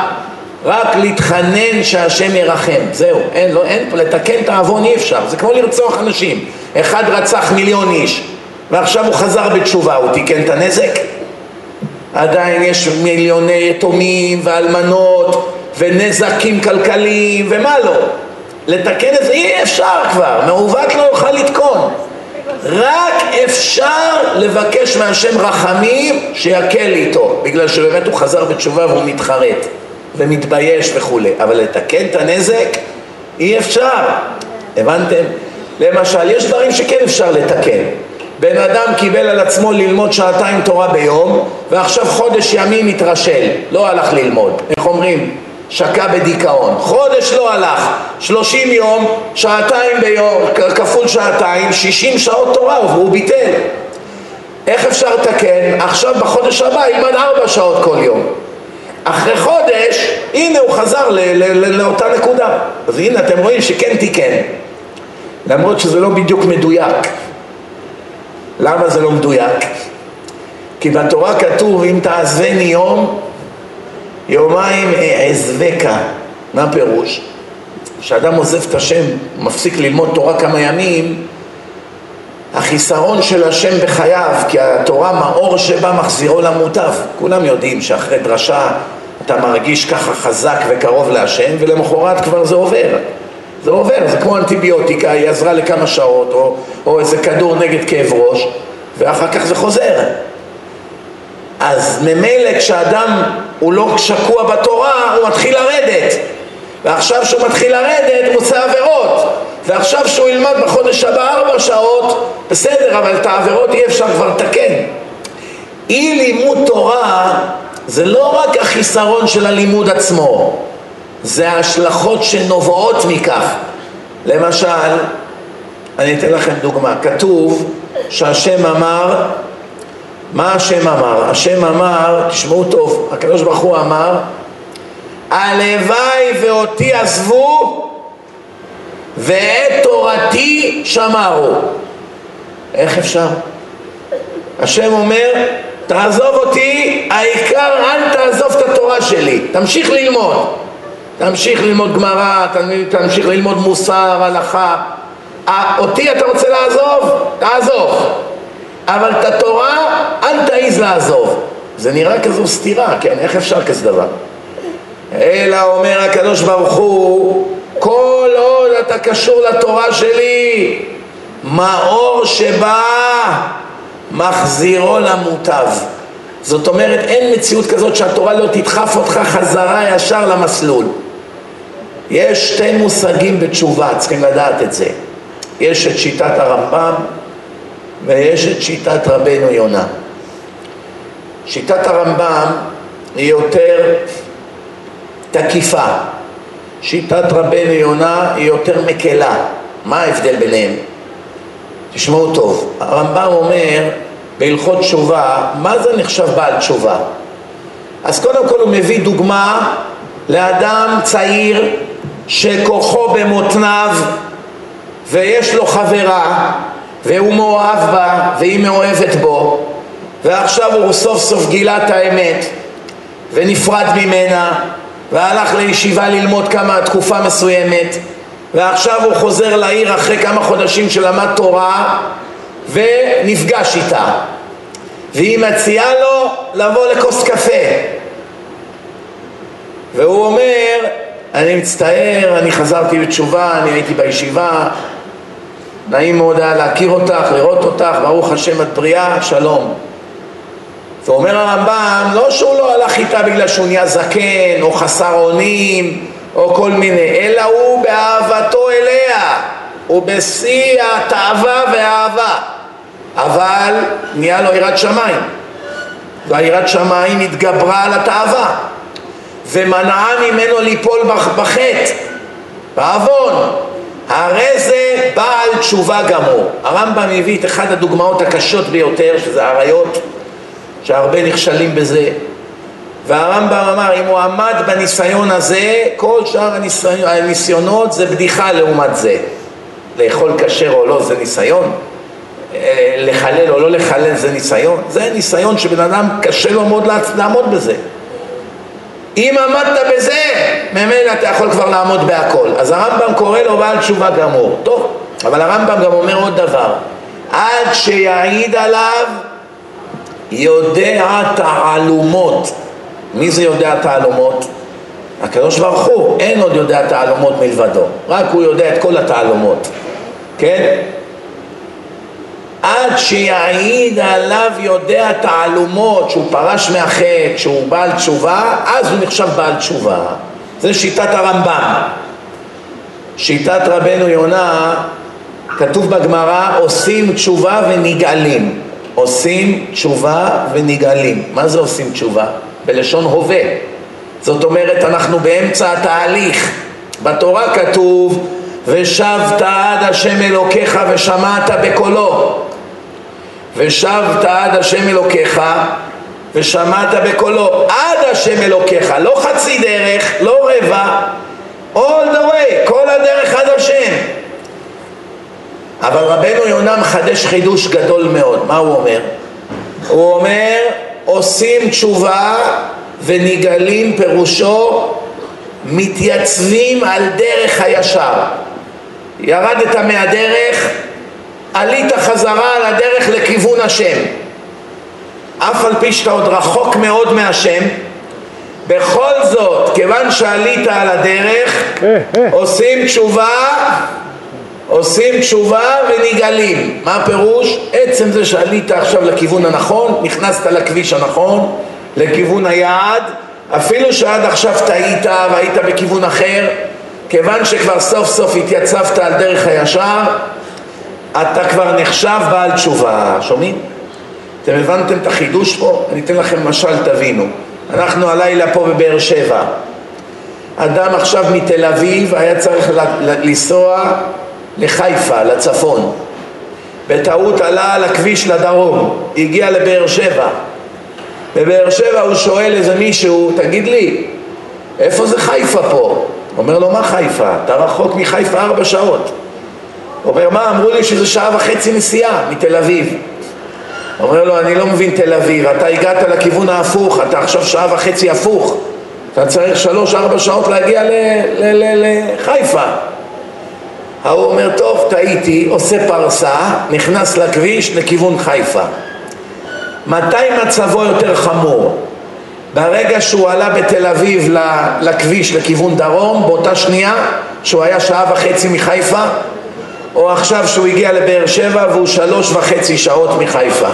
רק להתחנן שהשם ירחם, זהו, אין, לא, אין, לתקן את העוון אי אפשר, זה כמו לרצוח אנשים, אחד רצח מיליון איש ועכשיו הוא חזר בתשובה, הוא תיקן את הנזק? עדיין יש מיליוני יתומים ואלמנות ונזקים כלכליים ומה לא, לתקן את זה אי אפשר כבר, מעוות לא יוכל לתקון רק אפשר לבקש מהשם רחמים שיקל איתו בגלל שבאמת הוא חזר בתשובה והוא מתחרט ומתבייש וכולי, אבל לתקן את הנזק אי אפשר, הבנתם? למשל, יש דברים שכן אפשר לתקן. בן אדם קיבל על עצמו ללמוד שעתיים תורה ביום, ועכשיו חודש ימים התרשל, לא הלך ללמוד. איך אומרים? שקע בדיכאון. חודש לא הלך, שלושים יום, שעתיים ביום, כפול שעתיים, שישים שעות תורה, והוא ביטל. איך אפשר לתקן? עכשיו בחודש הבא ילמד ארבע שעות כל יום. אחרי חודש, הנה הוא חזר ל- ל- ל- לאותה נקודה. אז הנה אתם רואים שכן תיקן, למרות שזה לא בדיוק מדויק. למה זה לא מדויק? כי בתורה כתוב אם תעזבני יום, יומיים אעזבקה. מה הפירוש? כשאדם עוזב את השם, מפסיק ללמוד תורה כמה ימים, החיסרון של השם בחייו, כי התורה מאור שבה מחזירו למוטב. כולם יודעים שאחרי דרשה אתה מרגיש ככה חזק וקרוב להשם, ולמחרת כבר זה עובר. זה עובר, זה כמו אנטיביוטיקה, היא עזרה לכמה שעות, או, או איזה כדור נגד כאב ראש, ואחר כך זה חוזר. אז ממילא כשאדם הוא לא שקוע בתורה, הוא מתחיל לרדת. ועכשיו שהוא מתחיל לרדת הוא עושה עבירות. ועכשיו שהוא ילמד בחודש הבא ארבע שעות, בסדר, אבל את העבירות אי אפשר כבר לתקן. אי לימוד תורה זה לא רק החיסרון של הלימוד עצמו, זה ההשלכות שנובעות מכך. למשל, אני אתן לכם דוגמה, כתוב שהשם אמר, מה השם אמר? השם אמר, תשמעו טוב, הקדוש ברוך הוא אמר, הלוואי ואותי עזבו ואת תורתי שמרו. איך אפשר? השם אומר, תעזוב אותי, העיקר אל תעזוב את התורה שלי, תמשיך ללמוד. תמשיך ללמוד גמרא, תמשיך ללמוד מוסר, הלכה. אותי אתה רוצה לעזוב? תעזוב. אבל את התורה אל תעיז לעזוב. זה נראה כזו סתירה, כן? איך אפשר כזה דבר? אלא אומר הקדוש ברוך הוא, כל עוד אתה קשור לתורה שלי, מאור שבא מחזירו למוטב. זאת אומרת, אין מציאות כזאת שהתורה לא תדחף אותך חזרה ישר למסלול. יש שתי מושגים בתשובה, צריכים לדעת את זה. יש את שיטת הרמב"ם ויש את שיטת רבנו יונה. שיטת הרמב"ם היא יותר תקיפה, שיטת רבנו יונה היא יותר מקלה. מה ההבדל ביניהם? תשמעו טוב, הרמב"ם אומר בהלכות תשובה, מה זה נחשב בעל תשובה? אז קודם כל הוא מביא דוגמה לאדם צעיר שכוחו במותניו ויש לו חברה והוא מאוהב בה והיא מאוהבת בו ועכשיו הוא סוף סוף גילה את האמת ונפרד ממנה והלך לישיבה ללמוד כמה תקופה מסוימת ועכשיו הוא חוזר לעיר אחרי כמה חודשים שלמד תורה ונפגש איתה. והיא מציעה לו לבוא לכוס קפה. והוא אומר אני מצטער, אני חזרתי בתשובה, אני הייתי בישיבה נעים מאוד היה להכיר אותך, לראות אותך, ברוך השם את בריאה, שלום ואומר הרמב"ם, לא שהוא לא הלך איתה בגלל שהוא נהיה זקן או חסר אונים או כל מיני, אלא הוא באהבתו אליה, הוא בשיא התאווה והאהבה, אבל נהיה לו יראת שמיים, והיראת שמיים התגברה על התאווה ומנעה ממנו ליפול בחטא, בעוון. הרי זה בעל תשובה גמור. הרמב"ם הביא את אחת הדוגמאות הקשות ביותר, שזה עריות, שהרבה נכשלים בזה. והרמב"ם אמר, אם הוא עמד בניסיון הזה, כל שאר הניסיון, הניסיונות זה בדיחה לעומת זה. לאכול כשר או לא זה ניסיון, אה, לחלל או לא לחלל זה ניסיון, זה ניסיון שבן אדם קשה לו מאוד לעמוד בזה. אם עמדת בזה, ממילא אתה יכול כבר לעמוד בהכל. אז הרמב"ם קורא לו בעל תשובה גמור. טוב, אבל הרמב"ם גם אומר עוד דבר, עד שיעיד עליו יודע תעלומות. מי זה יודע תעלומות? הקדוש ברוך הוא, אין עוד יודע תעלומות מלבדו, רק הוא יודע את כל התעלומות, כן? עד שיעיד עליו יודע תעלומות שהוא פרש מהחטא, שהוא בעל תשובה, אז הוא נחשב בעל תשובה. זה שיטת הרמב"ם. שיטת רבנו יונה, כתוב בגמרא, עושים תשובה ונגאלים. עושים תשובה ונגאלים. מה זה עושים תשובה? בלשון הווה. זאת אומרת, אנחנו באמצע התהליך. בתורה כתוב, ושבת עד השם אלוקיך ושמעת בקולו. ושבת עד השם אלוקיך ושמעת בקולו עד השם אלוקיך, לא חצי דרך, לא רבע, all the way, כל הדרך עד השם. אבל רבנו יונה מחדש חידוש גדול מאוד, מה הוא אומר? הוא אומר, עושים תשובה ונגאלים פירושו מתייצבים על דרך הישר. ירדת מהדרך, עלית חזרה על הדרך לכיוון השם. אף על פי שאתה עוד רחוק מאוד מהשם, בכל זאת, כיוון שעלית על הדרך. עושים תשובה, עושים תשובה ונגאלים. מה הפירוש? עצם זה שעלית עכשיו לכיוון הנכון, נכנסת לכביש הנכון, לכיוון היעד, אפילו שעד עכשיו טעית והיית בכיוון אחר, כיוון שכבר סוף סוף התייצבת על דרך הישר, אתה כבר נחשב בעל תשובה, שומעים? אתם הבנתם את החידוש פה? אני אתן לכם משל, תבינו. אנחנו הלילה פה בבאר שבע. אדם עכשיו מתל אביב היה צריך לנסוע לחיפה, לצפון. בטעות עלה על הכביש לדרום, הגיע לבאר שבע. בבאר שבע הוא שואל איזה מישהו, תגיד לי, איפה זה חיפה פה? אומר לו, מה חיפה? אתה רחוק מחיפה ארבע שעות. אומר, מה? אמרו לי שזה שעה וחצי נסיעה מתל אביב. אומר לו, אני לא מבין תל אביב, אתה הגעת לכיוון ההפוך, אתה עכשיו שעה וחצי הפוך. אתה צריך שלוש-ארבע שעות להגיע לחיפה. ההוא אומר, טוב, טעיתי, עושה פרסה, נכנס לכביש לכיוון חיפה. מתי מצבו יותר חמור? ברגע שהוא עלה בתל אביב לכביש לכיוון דרום, באותה שנייה שהוא היה שעה וחצי מחיפה, או עכשיו שהוא הגיע לבאר שבע והוא שלוש וחצי שעות מחיפה.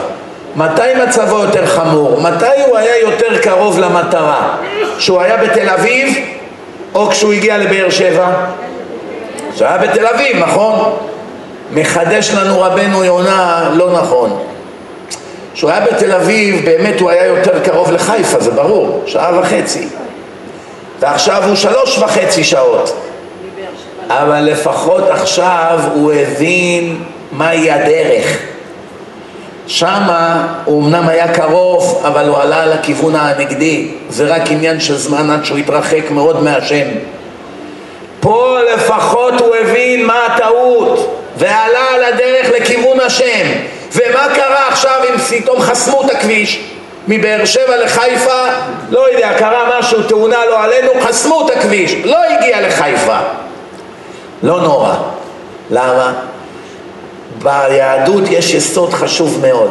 מתי מצבו יותר חמור? מתי הוא היה יותר קרוב למטרה? כשהוא היה בתל אביב או כשהוא הגיע לבאר שבע? כשהוא היה בתל אביב, נכון? מחדש לנו רבנו יונה לא נכון. כשהוא היה בתל אביב באמת הוא היה יותר קרוב לחיפה, זה ברור, שעה וחצי. ועכשיו הוא שלוש וחצי שעות. אבל לפחות עכשיו הוא הבין מהי הדרך. שמה הוא אמנם היה קרוב, אבל הוא עלה לכיוון הנגדי. זה רק עניין של זמן עד שהוא התרחק מאוד מהשם. פה לפחות הוא הבין מה הטעות, ועלה על הדרך לכיוון השם. ומה קרה עכשיו אם פתאום חסמו את הכביש? מבאר שבע לחיפה, לא יודע, קרה משהו, תאונה לא עלינו, חסמו את הכביש, לא הגיע לחיפה. לא נורא. למה? ביהדות יש יסוד חשוב מאוד.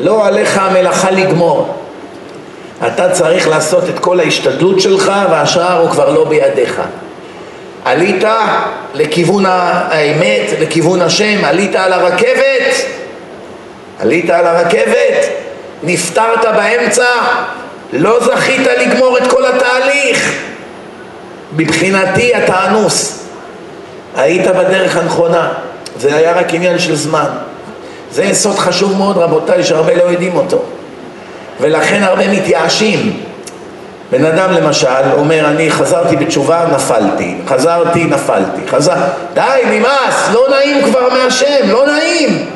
לא עליך המלאכה לגמור. אתה צריך לעשות את כל ההשתדלות שלך והשאר הוא כבר לא בידיך. עלית לכיוון האמת, לכיוון השם, עלית על הרכבת, עלית על הרכבת, נפטרת באמצע, לא זכית לגמור את כל התהליך. מבחינתי אתה אנוס. היית בדרך הנכונה, זה היה רק עניין של זמן. זה יסוד חשוב מאוד רבותיי שהרבה לא יודעים אותו. ולכן הרבה מתייאשים. בן אדם למשל אומר אני חזרתי בתשובה נפלתי. חזרתי נפלתי. חזר די נמאס! לא נעים כבר מהשם לא נעים!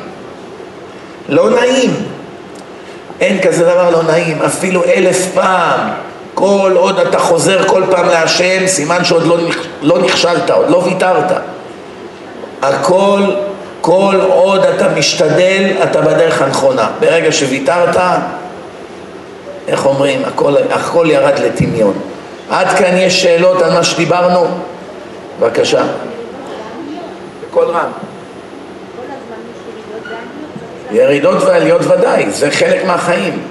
לא נעים. אין כזה דבר לא נעים אפילו אלף פעם כל עוד אתה חוזר כל פעם להשם, סימן שעוד לא, לא נכשלת, עוד לא ויתרת. הכל, כל עוד אתה משתדל, אתה בדרך הנכונה. ברגע שוויתרת, איך אומרים, הכל, הכל ירד לטמיון. עד כאן יש שאלות על מה שדיברנו? בבקשה. בקול רם. ירידות ועליות ודאי, זה חלק מהחיים.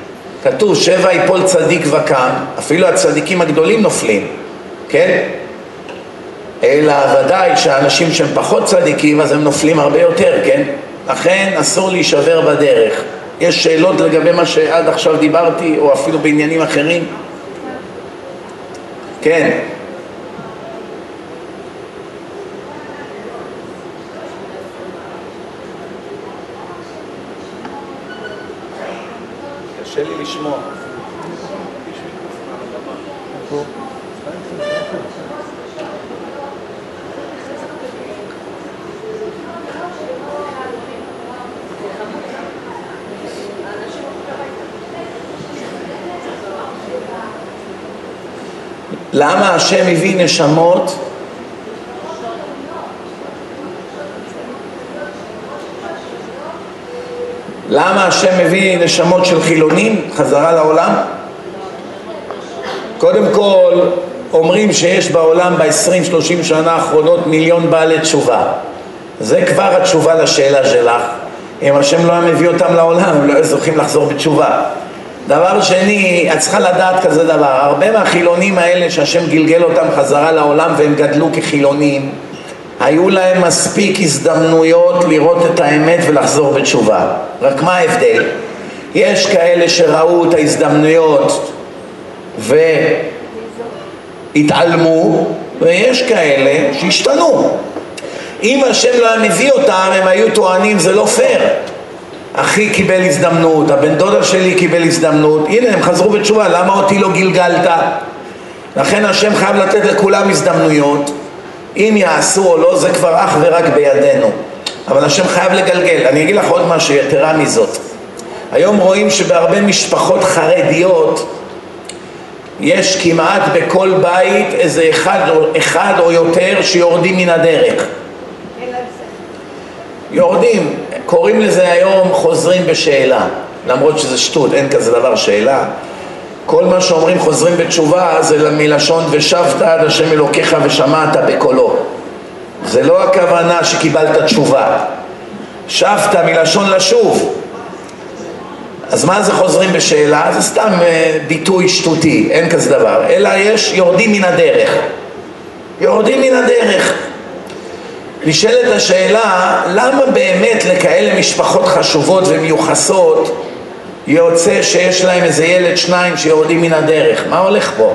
כתוב שבע יפול צדיק וקם, אפילו הצדיקים הגדולים נופלים, כן? אלא ודאי שהאנשים שהם פחות צדיקים אז הם נופלים הרבה יותר, כן? לכן אסור להישבר בדרך. יש שאלות לגבי מה שעד עכשיו דיברתי או אפילו בעניינים אחרים? כן. לשמוע. למה השם הביא נשמות למה השם מביא נשמות של חילונים חזרה לעולם? קודם כל, אומרים שיש בעולם ב-20-30 שנה האחרונות מיליון בעלי תשובה. זה כבר התשובה לשאלה שלך. אם השם לא היה מביא אותם לעולם, הם לא היו זוכים לחזור בתשובה. דבר שני, את צריכה לדעת כזה דבר, הרבה מהחילונים האלה שהשם גלגל אותם חזרה לעולם והם גדלו כחילונים, היו להם מספיק הזדמנויות לראות את האמת ולחזור בתשובה. רק מה ההבדל? יש כאלה שראו את ההזדמנויות והתעלמו, ויש כאלה שהשתנו. אם השם לא היה מביא אותם, הם היו טוענים זה לא פייר. אחי קיבל הזדמנות, הבן דודה שלי קיבל הזדמנות, הנה הם חזרו בתשובה, למה אותי לא גלגלת? לכן השם חייב לתת לכולם הזדמנויות, אם יעשו או לא זה כבר אך ורק בידינו, אבל השם חייב לגלגל. אני אגיד לך עוד משהו יתרה מזאת, היום רואים שבהרבה משפחות חרדיות יש כמעט בכל בית איזה אחד, אחד או יותר שיורדים מן הדרך. יורדים, קוראים לזה היום חוזרים בשאלה, למרות שזה שטות, אין כזה דבר שאלה. כל מה שאומרים חוזרים בתשובה זה מלשון ושבת עד השם אלוקיך ושמעת בקולו. זה לא הכוונה שקיבלת תשובה. שבת מלשון לשוב. אז מה זה חוזרים בשאלה? זה סתם אה, ביטוי שטותי, אין כזה דבר. אלא יש יורדים מן הדרך. יורדים מן הדרך. נשאלת השאלה, למה באמת לכאלה משפחות חשובות ומיוחסות יוצא שיש להם איזה ילד שניים שיורדים מן הדרך? מה הולך פה?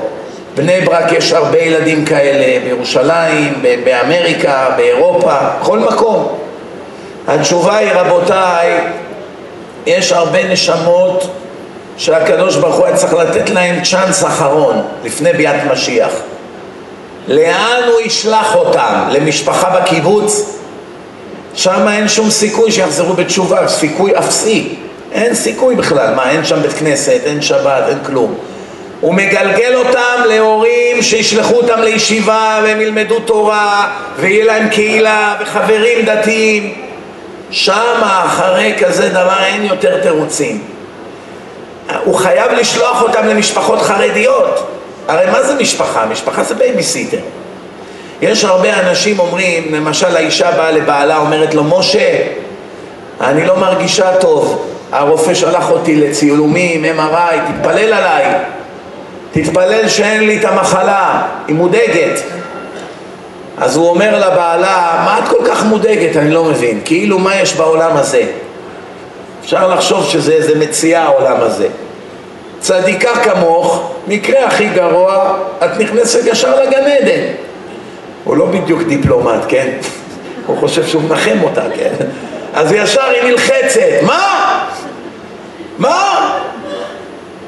בני ברק יש הרבה ילדים כאלה, בירושלים, באמריקה, באירופה, כל מקום. התשובה היא, רבותיי, יש הרבה נשמות שהקדוש ברוך הוא היה צריך לתת להם צ'אנס אחרון לפני ביאת משיח. לאן הוא ישלח אותם? למשפחה בקיבוץ? שם אין שום סיכוי שיחזרו בתשובה, סיכוי אפסי. אין סיכוי בכלל. מה, אין שם בית כנסת, אין שבת, אין כלום. הוא מגלגל אותם להורים שישלחו אותם לישיבה והם ילמדו תורה ויהיה להם קהילה וחברים דתיים. שם אחרי כזה דבר אין יותר תירוצים. הוא חייב לשלוח אותם למשפחות חרדיות. הרי מה זה משפחה? משפחה זה בייביסיטר. יש הרבה אנשים אומרים, למשל האישה באה לבעלה, אומרת לו, משה, אני לא מרגישה טוב, הרופא שלח אותי לצילומים, MRI, תתפלל עליי, תתפלל שאין לי את המחלה, היא מודאגת. אז הוא אומר לבעלה, מה את כל כך מודאגת? אני לא מבין. כאילו מה יש בעולם הזה? אפשר לחשוב שזה איזה מציאה העולם הזה. צדיקה כמוך, מקרה הכי גרוע, את נכנסת ישר לגן עדן. הוא לא בדיוק דיפלומט, כן? הוא חושב שהוא מנחם אותה, כן? אז ישר היא נלחצת, מה? מה?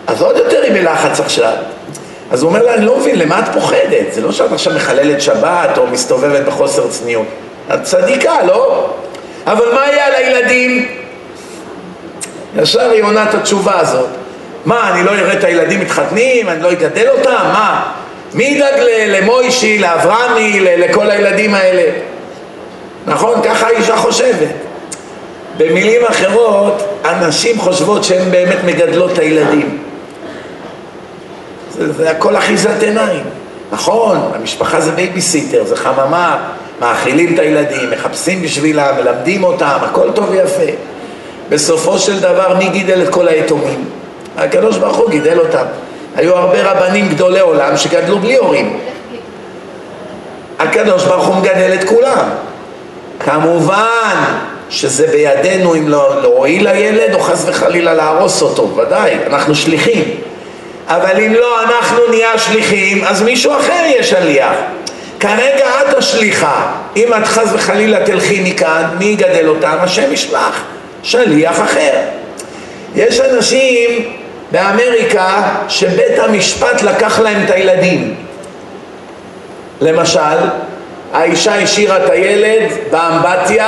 אז עוד יותר היא בלחץ עכשיו. אז הוא אומר לה, אני לא מבין, למה את פוחדת? זה לא שאת עכשיו מחללת שבת או מסתובבת בחוסר צניעות. את צדיקה, לא? אבל מה יהיה על הילדים? ישר היא עונה את התשובה הזאת. מה, אני לא אראה את הילדים מתחתנים? אני לא אגדל אותם? מה? מי ידאג למוישי, לאברהמי, לכל הילדים האלה? נכון? ככה האישה חושבת. במילים אחרות, הנשים חושבות שהן באמת מגדלות את הילדים. זה, זה הכל אחיזת עיניים. נכון, המשפחה זה בייביסיטר, זה חממה, מאכילים את הילדים, מחפשים בשבילם, מלמדים אותם, הכל טוב ויפה. בסופו של דבר מי גידל את כל היתומים? הקדוש ברוך הוא גידל אותם. היו הרבה רבנים גדולי עולם שגדלו בלי הורים. הקדוש ברוך הוא מגדל את כולם. כמובן שזה בידינו אם לא להועיל לילד או חס וחלילה להרוס אותו, ודאי, אנחנו שליחים. אבל אם לא אנחנו נהיה שליחים, אז מישהו אחר יהיה שליח. כרגע את השליחה. אם את חס וחלילה תלכי מכאן, מי יגדל אותם? השם ישלח. שליח אחר. יש אנשים באמריקה שבית המשפט לקח להם את הילדים. למשל, האישה השאירה את הילד באמבטיה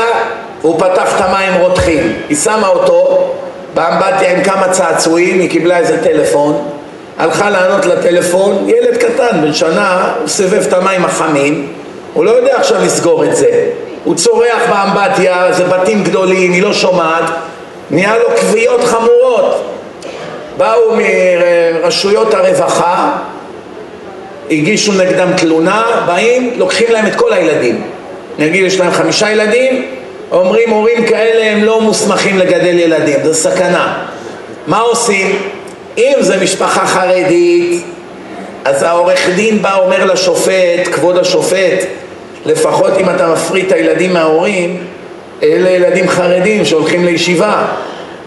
והוא פתח את המים רותחים. היא שמה אותו באמבטיה עם כמה צעצועים, היא קיבלה איזה טלפון, הלכה לענות לטלפון, ילד קטן בן שנה, הוא סבב את המים החמים, הוא לא יודע עכשיו לסגור את זה. הוא צורח באמבטיה, זה בתים גדולים, היא לא שומעת, נהיה לו כוויות חמורות. באו מרשויות הרווחה, הגישו נגדם תלונה, באים, לוקחים להם את כל הילדים. נגיד יש להם חמישה ילדים, אומרים הורים כאלה הם לא מוסמכים לגדל ילדים, זו סכנה. מה עושים? אם זה משפחה חרדית, אז העורך דין בא אומר לשופט, כבוד השופט, לפחות אם אתה מפריד את הילדים מההורים, אלה ילדים חרדים שהולכים לישיבה,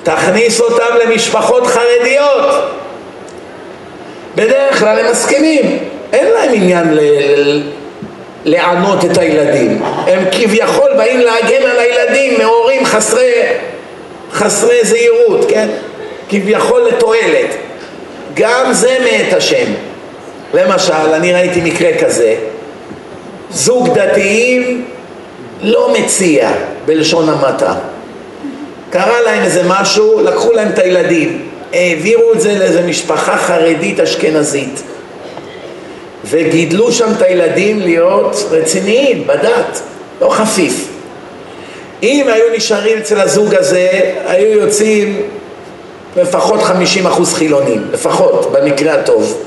תכניס אותם למשפחות חרדיות. בדרך כלל הם מסכימים, אין להם עניין ל... לענות את הילדים. הם כביכול באים להגן על הילדים מהורים חסרי, חסרי זהירות, כן? כביכול לתועלת. גם זה מאת השם. למשל, אני ראיתי מקרה כזה, זוג דתיים לא מציע בלשון המעטה. קרה להם איזה משהו, לקחו להם את הילדים, העבירו את זה לאיזה משפחה חרדית אשכנזית. וגידלו שם את הילדים להיות רציניים בדת, לא חפיף. אם היו נשארים אצל הזוג הזה, היו יוצאים לפחות 50 אחוז חילונים, לפחות, במקרה הטוב.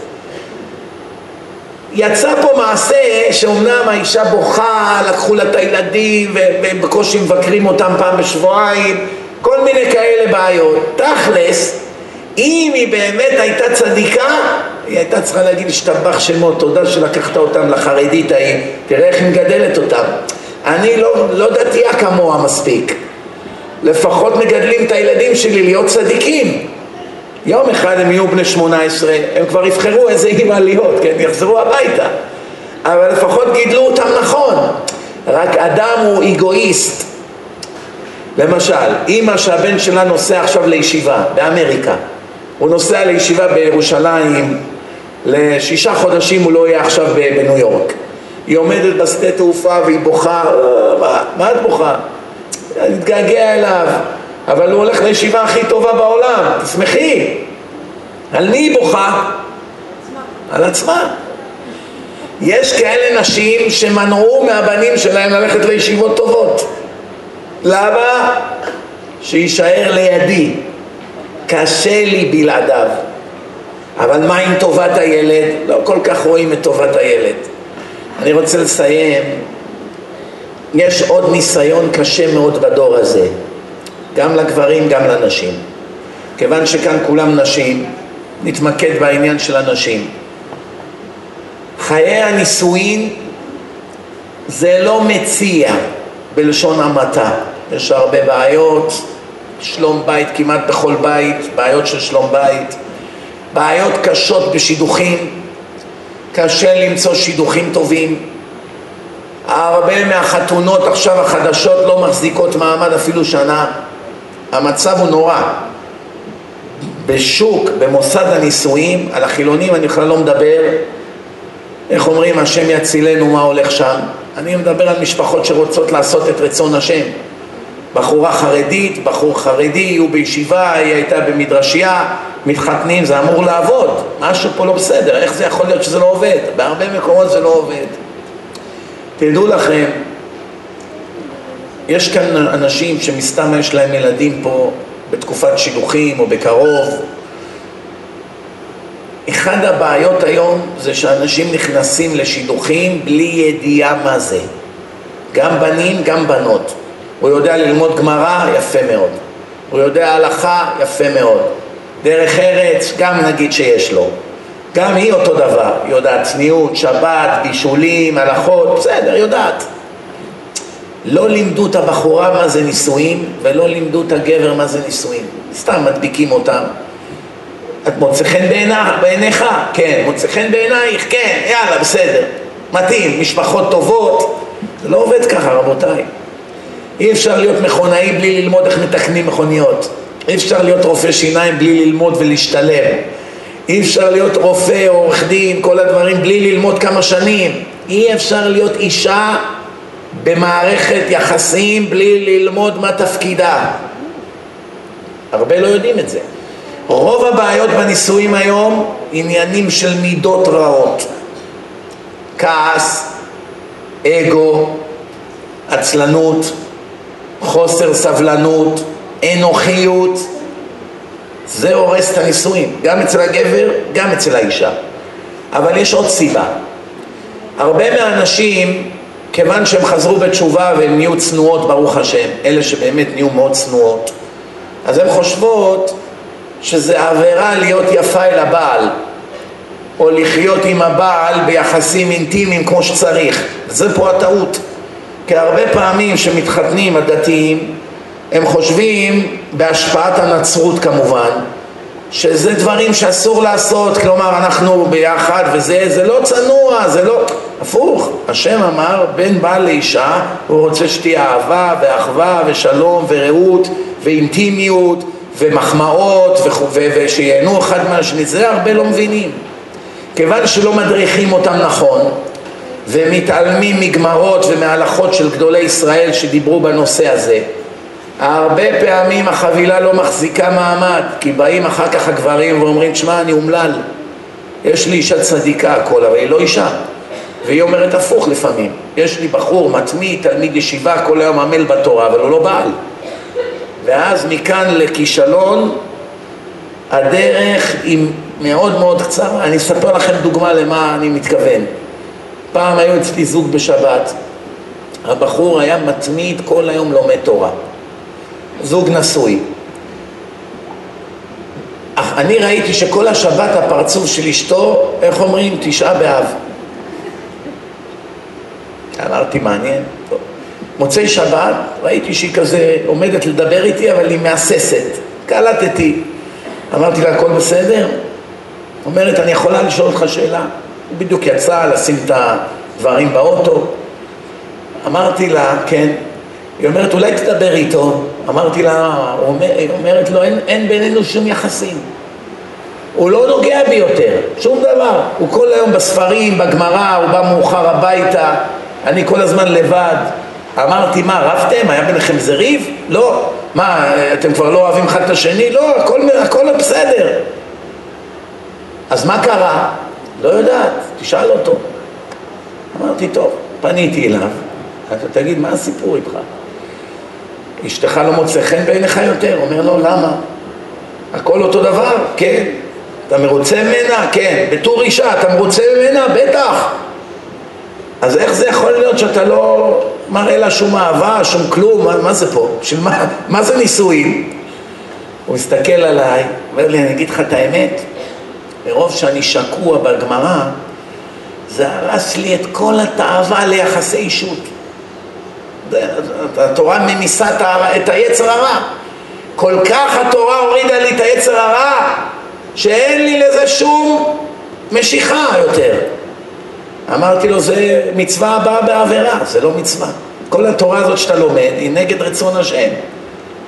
יצא פה מעשה שאומנם האישה בוכה, לקחו לה את הילדים והם בקושי מבקרים אותם פעם בשבועיים, כל מיני כאלה בעיות. תכלס, אם היא באמת הייתה צדיקה, היא הייתה צריכה להגיד השתבח שמו, תודה שלקחת אותם לחרדית ההיא, תראה איך היא מגדלת אותם. אני לא, לא דתייה כמוה מספיק. לפחות מגדלים את הילדים שלי להיות צדיקים. יום אחד הם יהיו בני שמונה עשרה, הם כבר יבחרו איזה אימא להיות, כן, יחזרו הביתה. אבל לפחות גידלו אותם נכון. רק אדם הוא אגואיסט. למשל, אימא שהבן שלה נוסע עכשיו לישיבה באמריקה, הוא נוסע לישיבה בירושלים, לשישה חודשים הוא לא יהיה עכשיו בניו יורק. היא עומדת בשדה תעופה והיא בוכה, אה, מה, מה את בוכה? אני מתגעגע אליו, אבל הוא הולך לישיבה הכי טובה בעולם, תשמחי. על מי היא בוכה? על עצמה. יש כאלה נשים שמנעו מהבנים שלהם ללכת לישיבות טובות. למה? שיישאר לידי. קשה לי בלעדיו. אבל מה עם טובת הילד? לא כל כך רואים את טובת הילד. אני רוצה לסיים. יש עוד ניסיון קשה מאוד בדור הזה, גם לגברים, גם לנשים. כיוון שכאן כולם נשים, נתמקד בעניין של הנשים. חיי הנישואין זה לא מציע בלשון המעטה, יש הרבה בעיות, שלום בית כמעט בכל בית, בעיות של שלום בית, בעיות קשות בשידוכים, קשה למצוא שידוכים טובים. הרבה מהחתונות עכשיו החדשות לא מחזיקות מעמד אפילו שנה. המצב הוא נורא. בשוק, במוסד הנישואים, על החילונים אני בכלל לא מדבר, איך אומרים, השם יצילנו מה הולך שם. אני מדבר על משפחות שרוצות לעשות את רצון השם. בחורה חרדית, בחור חרדי, יהיו בישיבה, היא הייתה במדרשייה, מתחתנים, זה אמור לעבוד, משהו פה לא בסדר, איך זה יכול להיות שזה לא עובד? בהרבה מקומות זה לא עובד. תדעו לכם, יש כאן אנשים שמסתם יש להם ילדים פה בתקופת שילוחים או בקרוב. אחד הבעיות היום זה שאנשים נכנסים לשידוכים בלי ידיעה מה זה. גם בנים, גם בנות. הוא יודע ללמוד גמרא, יפה מאוד. הוא יודע הלכה, יפה מאוד. דרך ארץ, גם נגיד שיש לו. גם היא אותו דבר, היא יודעת צניעות, שבת, בישולים, הלכות, בסדר, יודעת. לא לימדו את הבחורה מה זה נישואים, ולא לימדו את הגבר מה זה נישואים. סתם מדביקים אותם. את מוצא חן בעיניך? כן. מוצא חן בעינייך? כן. יאללה, בסדר. מתאים, משפחות טובות. זה לא עובד ככה, רבותיי. אי אפשר להיות מכונאי בלי ללמוד איך מתקנים מכוניות. אי אפשר להיות רופא שיניים בלי ללמוד ולהשתלם. אי אפשר להיות רופא עורך דין, כל הדברים, בלי ללמוד כמה שנים. אי אפשר להיות אישה במערכת יחסים בלי ללמוד מה תפקידה. הרבה לא יודעים את זה. רוב הבעיות בנישואים היום עניינים של מידות רעות. כעס, אגו, עצלנות, חוסר סבלנות, אנוכיות, זה הורס את הנישואים, גם אצל הגבר, גם אצל האישה. אבל יש עוד סיבה. הרבה מהאנשים, כיוון שהם חזרו בתשובה והם נהיו צנועות, ברוך השם, אלה שבאמת נהיו מאוד צנועות, אז הן חושבות שזה עבירה להיות יפה אל הבעל, או לחיות עם הבעל ביחסים אינטימיים כמו שצריך. זה פה הטעות. כי הרבה פעמים שמתחתנים הדתיים, הם חושבים, בהשפעת הנצרות כמובן, שזה דברים שאסור לעשות, כלומר אנחנו ביחד וזה, זה לא צנוע, זה לא... הפוך, השם אמר בין בעל לאישה, הוא רוצה שתהיה אהבה ואחווה ושלום ורעות ואינטימיות ומחמאות ושיהנו אחד מהשני, זה הרבה לא מבינים. כיוון שלא מדריכים אותם נכון ומתעלמים מגמרות ומהלכות של גדולי ישראל שדיברו בנושא הזה, הרבה פעמים החבילה לא מחזיקה מעמד, כי באים אחר כך הגברים ואומרים, שמע, אני אומלל. יש לי אישה צדיקה הכל, אבל היא לא אישה. והיא אומרת הפוך לפעמים. יש לי בחור מתמיד, תלמיד ישיבה, כל היום עמל בתורה, אבל הוא לא בעל. ואז מכאן לכישלון, הדרך היא מאוד מאוד קצרה. אני אספר לכם דוגמה למה אני מתכוון. פעם היו אצלי זוג בשבת, הבחור היה מתמיד כל היום לומד תורה. זוג נשוי. אך אני ראיתי שכל השבת הפרצוף של אשתו, איך אומרים? תשעה באב. אמרתי, מעניין. מוצאי שבת, ראיתי שהיא כזה עומדת לדבר איתי, אבל היא מהססת. קלטתי. אמרתי לה, הכל בסדר? אומרת, אני יכולה לשאול אותך שאלה? היא בדיוק יצאה לשים את הדברים באוטו. אמרתי לה, כן. היא אומרת, אולי תדבר איתו. אמרתי לה, היא אומרת לו, אין, אין בינינו שום יחסים. הוא לא נוגע בי יותר, שום דבר. הוא כל היום בספרים, בגמרא, הוא בא מאוחר הביתה, אני כל הזמן לבד. אמרתי, מה, רבתם? היה ביניכם איזה ריב? לא. מה, אתם כבר לא אוהבים אחד את השני? לא, הכל, הכל בסדר. אז מה קרה? לא יודעת, תשאל אותו. אמרתי, טוב, פניתי אליו, אתה תגיד, מה הסיפור איתך? אשתך לא מוצא חן בעיניך יותר? אומר לו, למה? הכל אותו דבר? כן. אתה מרוצה ממנה? כן. בתור אישה, אתה מרוצה ממנה? בטח. אז איך זה יכול להיות שאתה לא מראה לה שום אהבה, שום כלום? מה, מה זה פה? של מה, מה זה נישואים? הוא מסתכל עליי, אומר לי, אני אגיד לך את האמת, מרוב שאני שקוע בגמרא, זה הרס לי את כל התאווה ליחסי אישות. התורה ממיסה את היצר הרע. כל כך התורה הורידה לי את היצר הרע, שאין לי לזה שום משיכה יותר. אמרתי לו, זה מצווה הבאה בעבירה, זה לא מצווה. כל התורה הזאת שאתה לומד היא נגד רצון השם.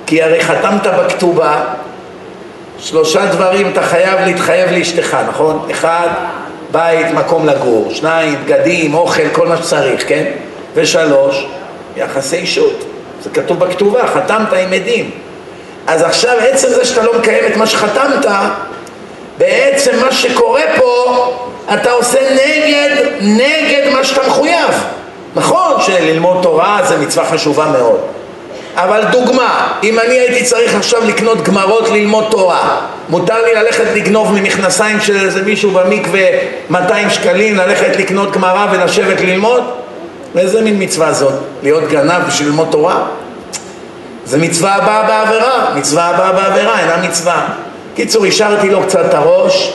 כי הרי חתמת בכתובה שלושה דברים אתה חייב להתחייב לאשתך, נכון? אחד, בית, מקום לגור. שניים, בגדים, אוכל, כל מה שצריך, כן? ושלוש, יחסי אישות. זה כתוב בכתובה, חתמת עם עדים. אז עכשיו עצם זה שאתה לא מקיים את מה שחתמת, בעצם מה שקורה פה, אתה עושה נגד, נגד מה שאתה מחויב. נכון שללמוד תורה זה מצווה חשובה מאוד. אבל דוגמה, אם אני הייתי צריך עכשיו לקנות גמרות ללמוד תורה, מותר לי ללכת לגנוב ממכנסיים של איזה מישהו במקווה 200 שקלים, ללכת לקנות גמרא ולשבת ללמוד? איזה מין מצווה זאת? להיות גנב בשביל ללמוד תורה? זה מצווה הבאה בעבירה, מצווה הבאה בעבירה, אינה מצווה. קיצור, השארתי לו קצת את הראש,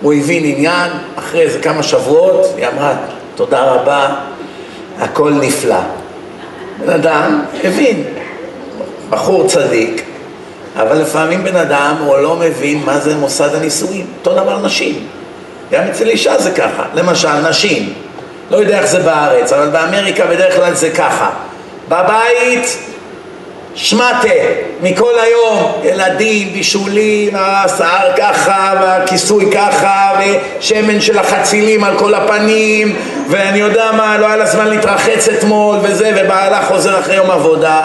הוא הבין עניין, אחרי איזה כמה שבועות, היא אמרה, תודה רבה, הכל נפלא. בן אדם הבין, בחור צדיק, אבל לפעמים בן אדם הוא לא מבין מה זה מוסד הנישואים. אותו דבר נשים. גם אצל אישה זה ככה. למשל, נשים, לא יודע איך זה בארץ, אבל באמריקה בדרך כלל זה ככה. בבית שמטה, מכל היום, ילדים, בישולים, השיער ככה, והכיסוי ככה, ושמן של החצילים על כל הפנים, ואני יודע מה, לא היה לה זמן להתרחץ אתמול וזה, ובעלה חוזר אחרי יום עבודה.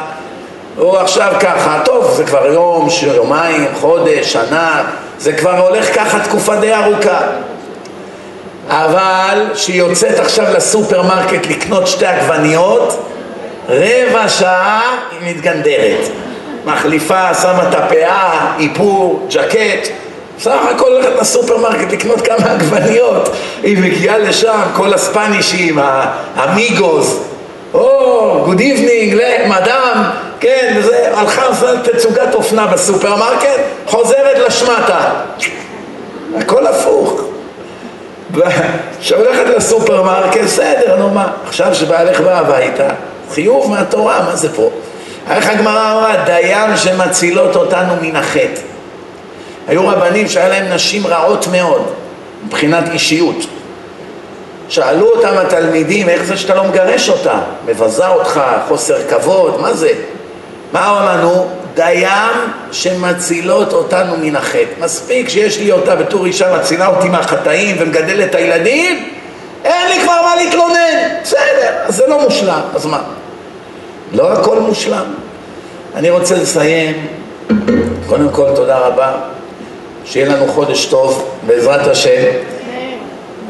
הוא עכשיו ככה, טוב, זה כבר יום, יומיים, חודש, שנה, זה כבר הולך ככה תקופה די ארוכה. אבל כשהיא יוצאת עכשיו לסופרמרקט לקנות שתי עגבניות, רבע שעה היא מתגנדרת. מחליפה, שמה את הפאה, איפור, ג'קט, בסך הכל הולכת לסופרמרקט לקנות כמה עגבניות. היא מגיעה לשם, כל הספנישים, ה amigos, oh, good evening, madam, כן, וזה, הלכה עושה תצוגת אופנה בסופרמרקט, חוזרת לשמטה. הכל הפוך. כשהולכת לסופרמרקט, בסדר, נו מה, עכשיו שבעלך בא הביתה, חיוב מהתורה, מה זה פה? איך הגמרא אמרה, דיין שמצילות אותנו מן החטא. היו רבנים שהיה להם נשים רעות מאוד, מבחינת אישיות. שאלו אותם התלמידים, איך זה שאתה לא מגרש אותה? מבזה אותך, חוסר כבוד, מה זה? מה אמרנו? דיין שמצילות אותנו מן החטא. מספיק שיש לי אותה בתור אישה מצילה אותי מהחטאים ומגדלת את הילדים, אין לי כבר מה להתלונן. בסדר, אז זה לא מושלם, אז מה? לא הכל מושלם. אני רוצה לסיים, קודם כל תודה רבה. שיהיה לנו חודש טוב, בעזרת השם.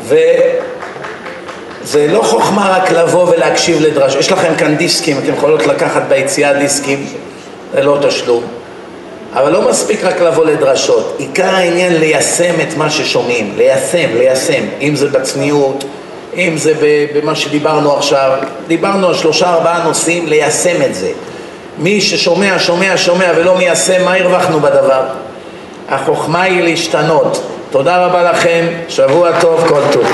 וזה לא חוכמה רק לבוא ולהקשיב לדרש. יש לכם כאן דיסקים, אתם יכולות לקחת ביציאה דיסקים, זה לא תשלום. אבל לא מספיק רק לבוא לדרשות, עיקר העניין ליישם את מה ששומעים, ליישם, ליישם, אם זה בצניעות, אם זה במה שדיברנו עכשיו, דיברנו על שלושה ארבעה נושאים, ליישם את זה. מי ששומע, שומע, שומע ולא מיישם, מה הרווחנו בדבר? החוכמה היא להשתנות. תודה רבה לכם, שבוע טוב, כל טוב.